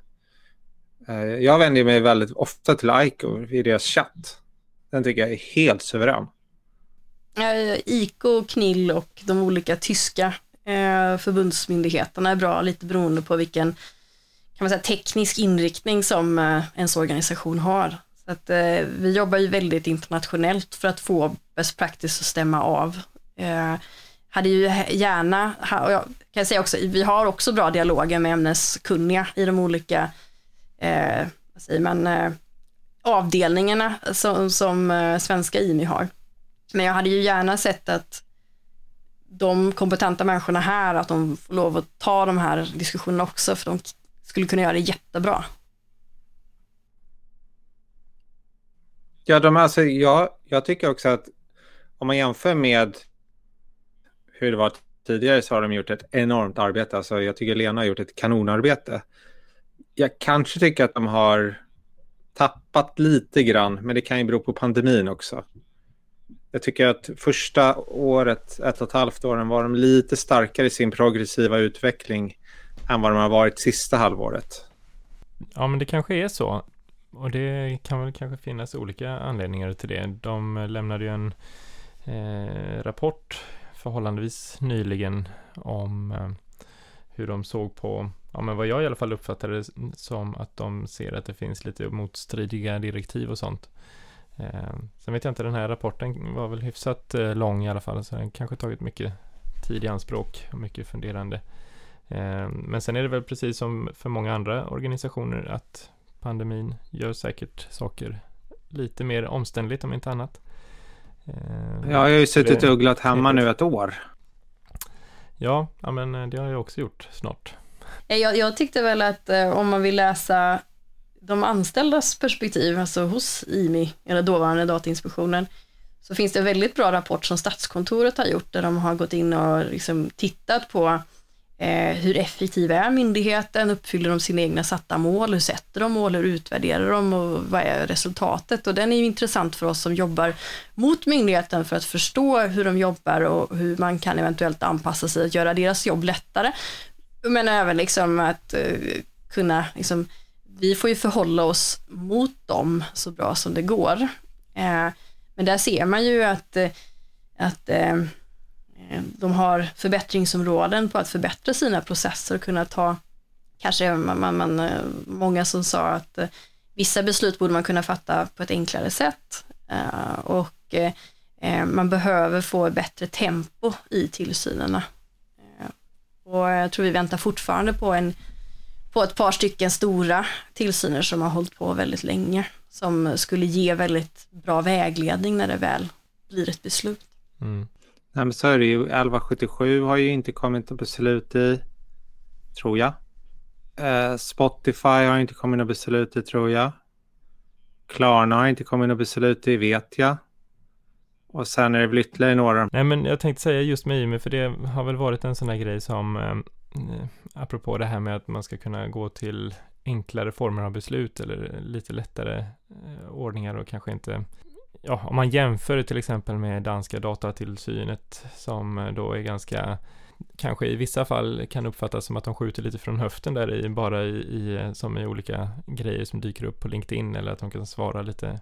B: Eh, jag vänder mig väldigt ofta till ICO i deras chatt. Den tycker jag är helt suverän.
C: Eh, ICO, KNIL och de olika tyska eh, förbundsmyndigheterna är bra, lite beroende på vilken kan man säga, teknisk inriktning som eh, ens organisation har. Så att, eh, vi jobbar ju väldigt internationellt för att få best practice att stämma av. Eh, hade ju gärna, och jag kan säga också, vi har också bra dialoger med ämneskunniga i de olika eh, vad säger man, eh, avdelningarna som, som eh, svenska IMI har. Men jag hade ju gärna sett att de kompetenta människorna här, att de får lov att ta de här diskussionerna också, för de skulle kunna göra det jättebra.
B: Ja, de, alltså, jag, jag tycker också att om man jämför med hur det var tidigare så har de gjort ett enormt arbete. Alltså, jag tycker Lena har gjort ett kanonarbete jag kanske tycker att de har tappat lite grann, men det kan ju bero på pandemin också. Jag tycker att första året, ett och ett halvt åren, var de lite starkare i sin progressiva utveckling än vad de har varit sista halvåret.
A: Ja, men det kanske är så. Och det kan väl kanske finnas olika anledningar till det. De lämnade ju en eh, rapport förhållandevis nyligen om eh, hur de såg på ja, men vad jag i alla fall uppfattade det som att de ser att det finns lite motstridiga direktiv och sånt. Eh, sen vet jag inte, den här rapporten var väl hyfsat eh, lång i alla fall, så den kanske tagit mycket tid i anspråk och mycket funderande. Eh, men sen är det väl precis som för många andra organisationer att pandemin gör säkert saker lite mer omständligt om inte annat.
B: Eh, jag har ju suttit och ugglat hemma nu ett år.
A: Ja, ja, men eh, det har jag också gjort snart.
C: Jag, jag tyckte väl att eh, om man vill läsa de anställdas perspektiv, alltså hos IMI, eller dåvarande Datainspektionen, så finns det en väldigt bra rapport som Statskontoret har gjort, där de har gått in och liksom tittat på eh, hur effektiv är myndigheten, uppfyller de sina egna satta mål, hur sätter de mål, hur utvärderar de och vad är resultatet? Och den är ju intressant för oss som jobbar mot myndigheten för att förstå hur de jobbar och hur man kan eventuellt anpassa sig att göra deras jobb lättare. Men även liksom att eh, kunna, liksom, vi får ju förhålla oss mot dem så bra som det går. Eh, men där ser man ju att, eh, att eh, Eh, de har förbättringsområden på att förbättra sina processer och kunna ta, kanske man, man, man eh, många som sa att eh, vissa beslut borde man kunna fatta på ett enklare sätt och man behöver få bättre tempo i tillsynerna. Och jag tror vi väntar fortfarande på, en, på ett par stycken stora tillsyner som har hållit på väldigt länge, som skulle ge väldigt bra vägledning när det väl blir ett beslut.
B: Mm. Nej, men så är det ju. 1177 har ju inte kommit något beslut i, tror jag. Eh, Spotify har inte kommit något beslut i, tror jag. Klarna har inte kommit något beslut i, vet jag. Och sen är det väl ytterligare några.
A: Nej men jag tänkte säga just med IMU, för det har väl varit en sån där grej som, eh, apropå det här med att man ska kunna gå till enklare former av beslut eller lite lättare eh, ordningar och kanske inte Ja, om man jämför till exempel med danska datatillsynet som eh, då är ganska kanske i vissa fall kan uppfattas som att de skjuter lite från höften där i, bara i, i eh, som i olika grejer som dyker upp på LinkedIn eller att de kan svara lite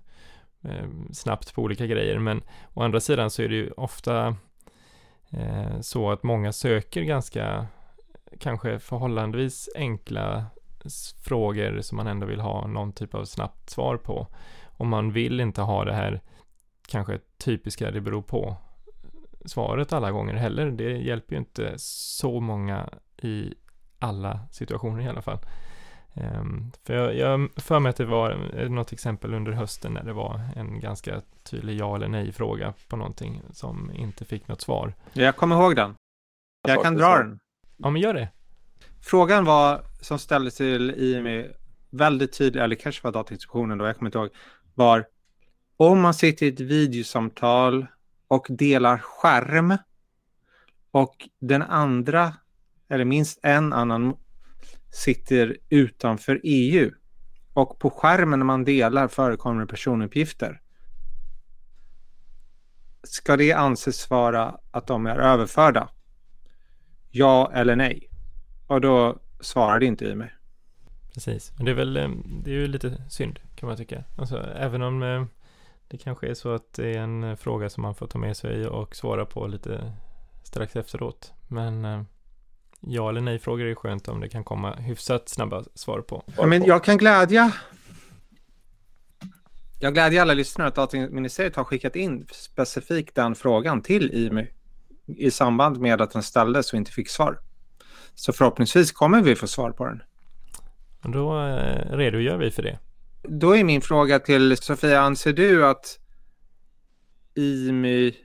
A: eh, snabbt på olika grejer. Men å andra sidan så är det ju ofta eh, så att många söker ganska kanske förhållandevis enkla frågor som man ändå vill ha någon typ av snabbt svar på. Och man vill inte ha det här kanske typiska det beror på svaret alla gånger heller. Det hjälper ju inte så många i alla situationer i alla fall. Um, för jag, jag för mig att det var något exempel under hösten när det var en ganska tydlig ja eller nej fråga på någonting som inte fick något svar.
B: Jag kommer ihåg den. Jag kan dra den.
A: Ja, men gör det.
B: Frågan var, som ställdes till IME, väldigt tydlig, eller kanske var Datainspektionen då, jag kommer inte ihåg, var om man sitter i ett videosamtal och delar skärm och den andra, eller minst en annan sitter utanför EU och på skärmen när man delar förekommer personuppgifter. Ska det anses vara att de är överförda? Ja eller nej? Och då svarade inte i mig.
A: Precis, men det är väl eh, det är ju lite synd kan man tycka. Alltså, även om eh, det kanske är så att det är en eh, fråga som man får ta med sig och svara på lite strax efteråt. Men ja eller nej frågor är skönt om det kan komma hyfsat snabba svar på.
B: Ja, men jag kan glädja jag glädjer alla lyssnare att Dataministeriet har skickat in specifikt den frågan till IMY i samband med att den ställdes och inte fick svar. Så förhoppningsvis kommer vi få svar på den.
A: Då eh, redogör vi för det.
B: Då är min fråga till Sofia, anser du att IMY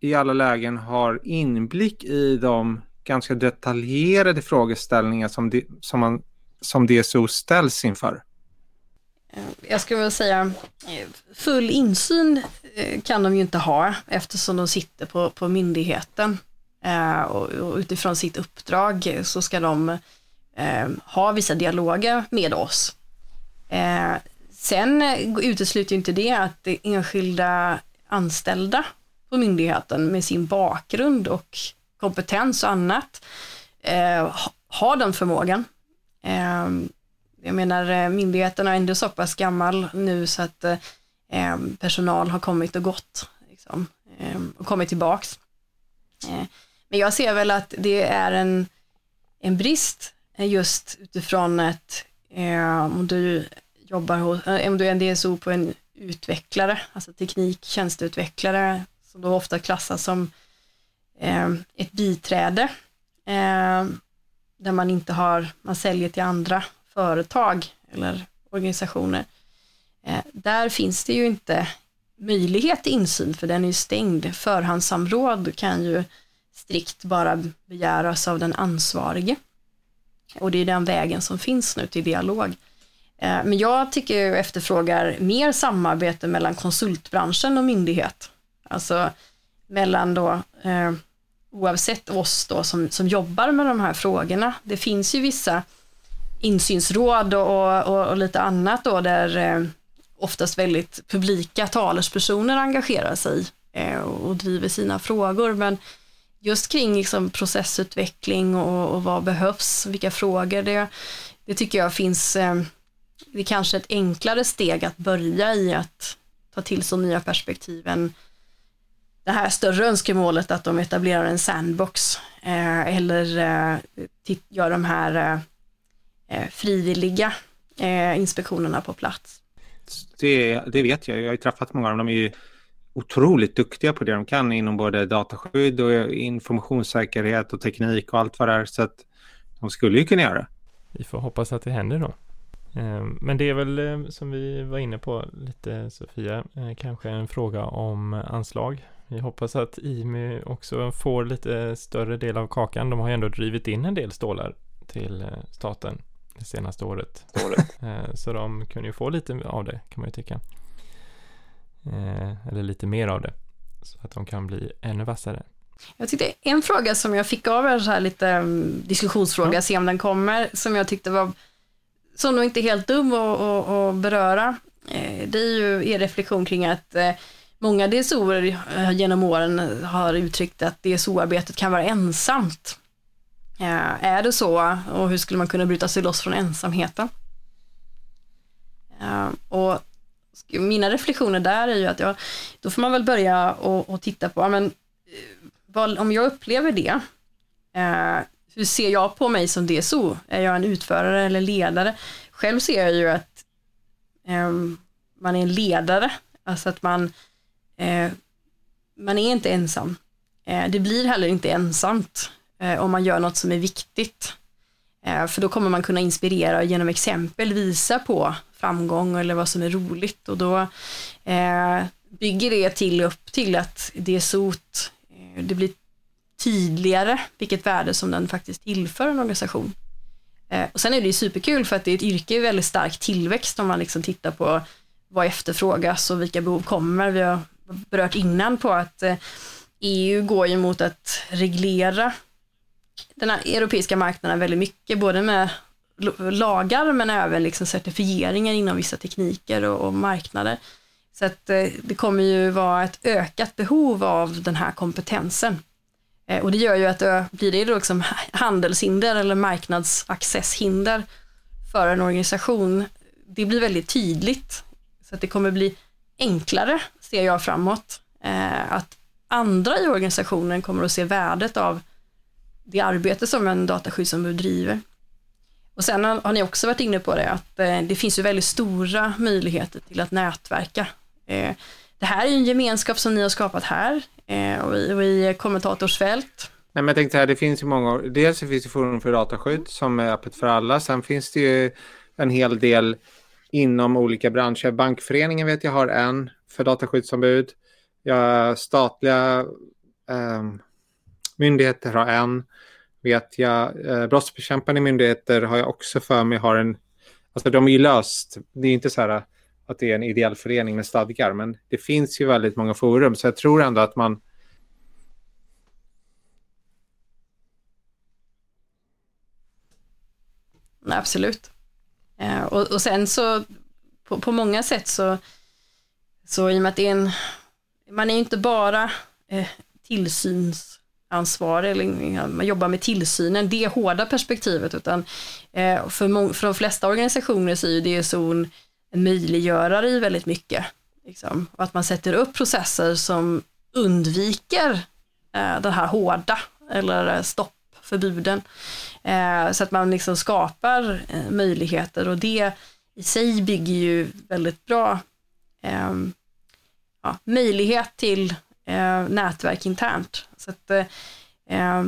B: i alla lägen har inblick i de ganska detaljerade frågeställningar som, de, som, man, som DSO ställs inför?
C: Eh, jag skulle vilja säga eh, full insyn eh, kan de ju inte ha eftersom de sitter på, på myndigheten. Och utifrån sitt uppdrag så ska de ha vissa dialoger med oss. Eh, sen utesluter inte det att det enskilda anställda på myndigheten med sin bakgrund och kompetens och annat eh, har den förmågan. Ehm, jag menar eh, myndigheten myndigheterna är ändå så pass gammal nu så att eh, ehm, personal har kommit och gått liksom, eh, och kommit tillbaks. Eh, men jag ser väl att det är en, en brist just utifrån ett Ehm, om du jobbar hos, eh, om du är en DSO på en utvecklare, alltså teknik, tjänsteutvecklare, som då ofta klassas som ehm, ett biträde, ehm, där man inte har, man säljer till andra företag eller organisationer, eh, där finns det ju inte möjlighet till insyn för den är ju stängd. Förhandssamråd kan ju strikt bara begäras av den ansvarige. Och det är den vägen som finns nu till dialog. Eh, men jag tycker jag efterfrågar mer samarbete mellan konsultbranschen och myndighet. Alltså mellan då, eh, oavsett oss då som, som jobbar med de här frågorna. Det finns ju vissa insynsråd och, och, och lite annat då där eh, oftast väldigt publika talespersoner engagerar sig eh, och driver sina frågor. Men just kring liksom, processutveckling och, och vad behövs, vilka frågor, det, det tycker jag finns, eh, det är kanske ett enklare steg att börja i att ta till sig nya perspektiv än det här större önskemålet att de etablerar en sandbox eh, eller eh, gör de här eh, eh frivilliga eh, inspektionerna på plats.
B: Det, det, vet jag, jag har ju träffat många av dem, de är ju otroligt duktiga på det de kan inom både dataskydd och informationssäkerhet och teknik och allt vad det är. Så att de skulle ju kunna göra det.
A: Vi får hoppas att det händer då. Eh, men det är väl som vi var inne på lite Sofia, kanske en fråga om anslag. Vi hoppas att IMY också får lite större del av kakan. De har ju ändå drivit in en del stålar till staten det senaste året. Eh, så de kunde ju få lite av det kan man ju tycka. Eh, eller lite mer av det. Så att de kan bli ännu vassare.
C: Jag tyckte en fråga som jag fick av er, så här lite mm, diskussionsfråga, ja. se om den kommer, som jag tyckte var, som nog inte helt dum att, att, att beröra. Eh, det är ju er reflektion kring att många DSO genom åren har uttryckt att DSO-arbetet kan vara ensamt. Eh, är det så och hur skulle man kunna bryta sig loss från ensamheten? Eh, och mina reflektioner där är ju att jag, då får man väl börja och, och titta på, men, eh, vad, om jag upplever det, eh, hur ser jag på mig som DSO? Är jag en utförare eller ledare? Själv ser jag ju att ehm, man är en ledare, alltså att man, eh, man är inte ensam. det blir heller inte ensamt eh, om man gör något som är viktigt. Eh, för då kommer man kunna inspirera och genom exempel visa på framgång eller vad som är roligt och då eh, bygger det till upp till att det är sot, eh, det blir tydligare vilket värde som den faktiskt tillför en organisation. Och sen är det ju superkul för att det är ett yrke i väldigt stark tillväxt om man liksom tittar på vad efterfrågas och vilka behov kommer. Vi har berört innan på att EU går ju mot att reglera den här europeiska marknaden väldigt mycket, både med lagar men även liksom certifieringar inom vissa tekniker och, och marknader. Så att eh, det kommer ju vara ett ökat behov av den här kompetensen. Eh, och det gör ju att det blir det då liksom handelshinder eller marknadsaccesshinder för en organisation, det blir väldigt tydligt. Så att det kommer bli enklare, ser jag framåt. Eh, att andra i organisationen kommer att se värdet av det arbete som en dataskyddsombud driver. Och sen har, ni också varit inne på det, att eh, det finns ju väldigt stora möjligheter till att nätverka. Eh, det här är ju en gemenskap som ni har skapat här eh, och, i, och i kommentatorsfält.
B: Nej, men jag tänkte här, det finns ju många, dels finns det Forum för dataskydd som är öppet för alla. Sen finns det ju en hel del inom olika branscher. Bankföreningen vet jag har en för dataskyddsombud. Jag, statliga eh, myndigheter har en. Vet jag. Eh, brottsbekämpande myndigheter har jag också för mig har en. Alltså de är ju löst. Det är inte så här eh, att det är en ideell förening med stadgar, men det finns ju väldigt många forum, så jag tror ändå att man
C: Absolut. Eh, och, och, sen så på, på, många sätt så, så i och med att det är en, man är inte bara eh, ansvarig eller man jobbar med tillsynen, det hårda perspektivet, utan eh, för, för de flesta organisationer så är ju DSON en, möjliggörare i väldigt mycket. Liksom. Och att man sätter upp processer som undviker eh, det här hårda eller stoppförbuden. Eh, så att man liksom skapar eh, möjligheter och det i sig bygger ju väldigt bra eh, ja, möjlighet till eh, nätverk internt. Så att, eh, eh,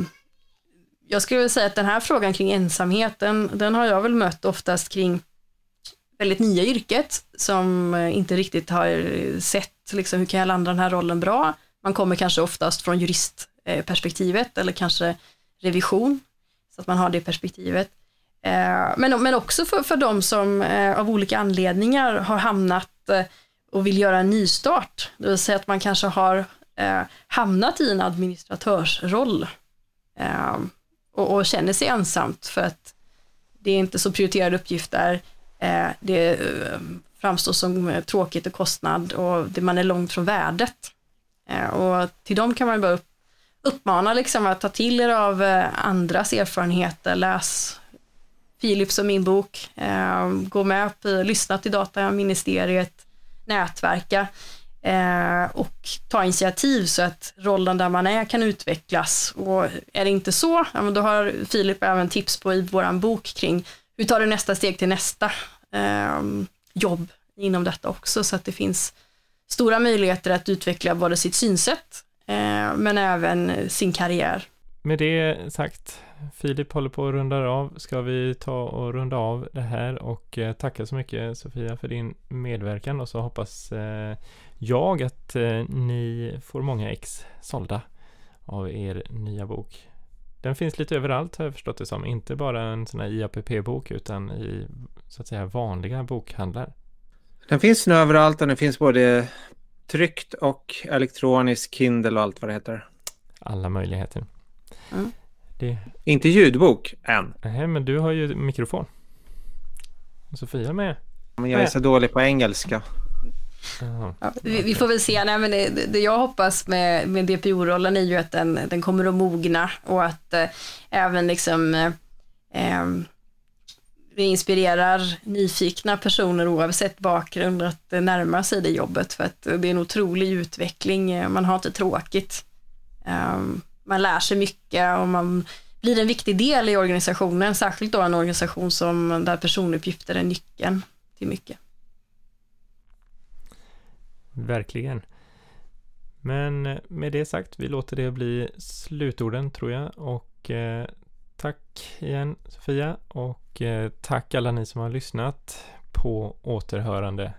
C: jag skulle vilja säga att den här frågan kring ensamheten, den har jag väl mött oftast kring väldigt nya yrket som eh, inte riktigt har sett liksom, hur kan jag landa den här rollen bra. Man kommer kanske oftast från juristperspektivet eller kanske revision så att man har det perspektivet. Eh, men, men också för, för de som av olika anledningar har hamnat och vill göra en nystart. Det vill säga att man kanske har Eh, hamnat i en administratörsroll eh, och, och känner sig ensamt för att det är inte så prioriterade uppgifter. Eh, det framstår som tråkigt och kostnad och det, man är långt från värdet. Och till dem kan man bara upp, uppmana liksom att ta till er av eh, andras erfarenheter, läs Philips och min bok, eh, gå med på, lyssna till dataministeriet, nätverka eh, och ta initiativ så att rollen där man är kan utvecklas. Och är det inte så, ja, då har Filip även tips på i vår bok kring hur tar du nästa steg till nästa eh, jobb inom detta också, så att det finns stora möjligheter att utveckla både sitt synsätt Eh, men även sin karriär.
A: Med det sagt, Filip håller på att runda av. Ska vi ta och runda av det här och eh, tacka så mycket Sofia för din medverkan och så hoppas eh, jag att ni får många ex sålda av er nya bok. Den finns lite överallt har jag förstått det som, inte bara en sån här IAPP-bok utan i så att säga vanliga bokhandlar.
B: Den finns nu överallt och den finns både tryckt och elektronisk Kindle och allt vad det heter.
A: Alla möjligheter. Mm.
B: Det... Inte ljudbok än.
A: Nej, men du har ju mikrofon. Sofia med.
B: Men jag är så dålig på engelska.
C: Ja, vi, vi, får väl se. Nej, men det, det jag hoppas med, med DPO-rollen är ju att den, den kommer att mogna och att eh, även liksom eh, ehm, vi inspirerar nyfikna personer oavsett bakgrund att eh, närma sig det jobbet för att det är en otrolig utveckling. Eh, man har inte tråkigt. Ehm, man lär sig mycket och man blir en viktig del i organisationen, särskilt då en organisation som där personuppgifter är nyckeln till mycket.
A: Verkligen. Men eh, med det sagt, vi låter det bli slutorden tror jag och eh, Tack igen Sofia och eh, tack alla ni som har lyssnat på återhörande.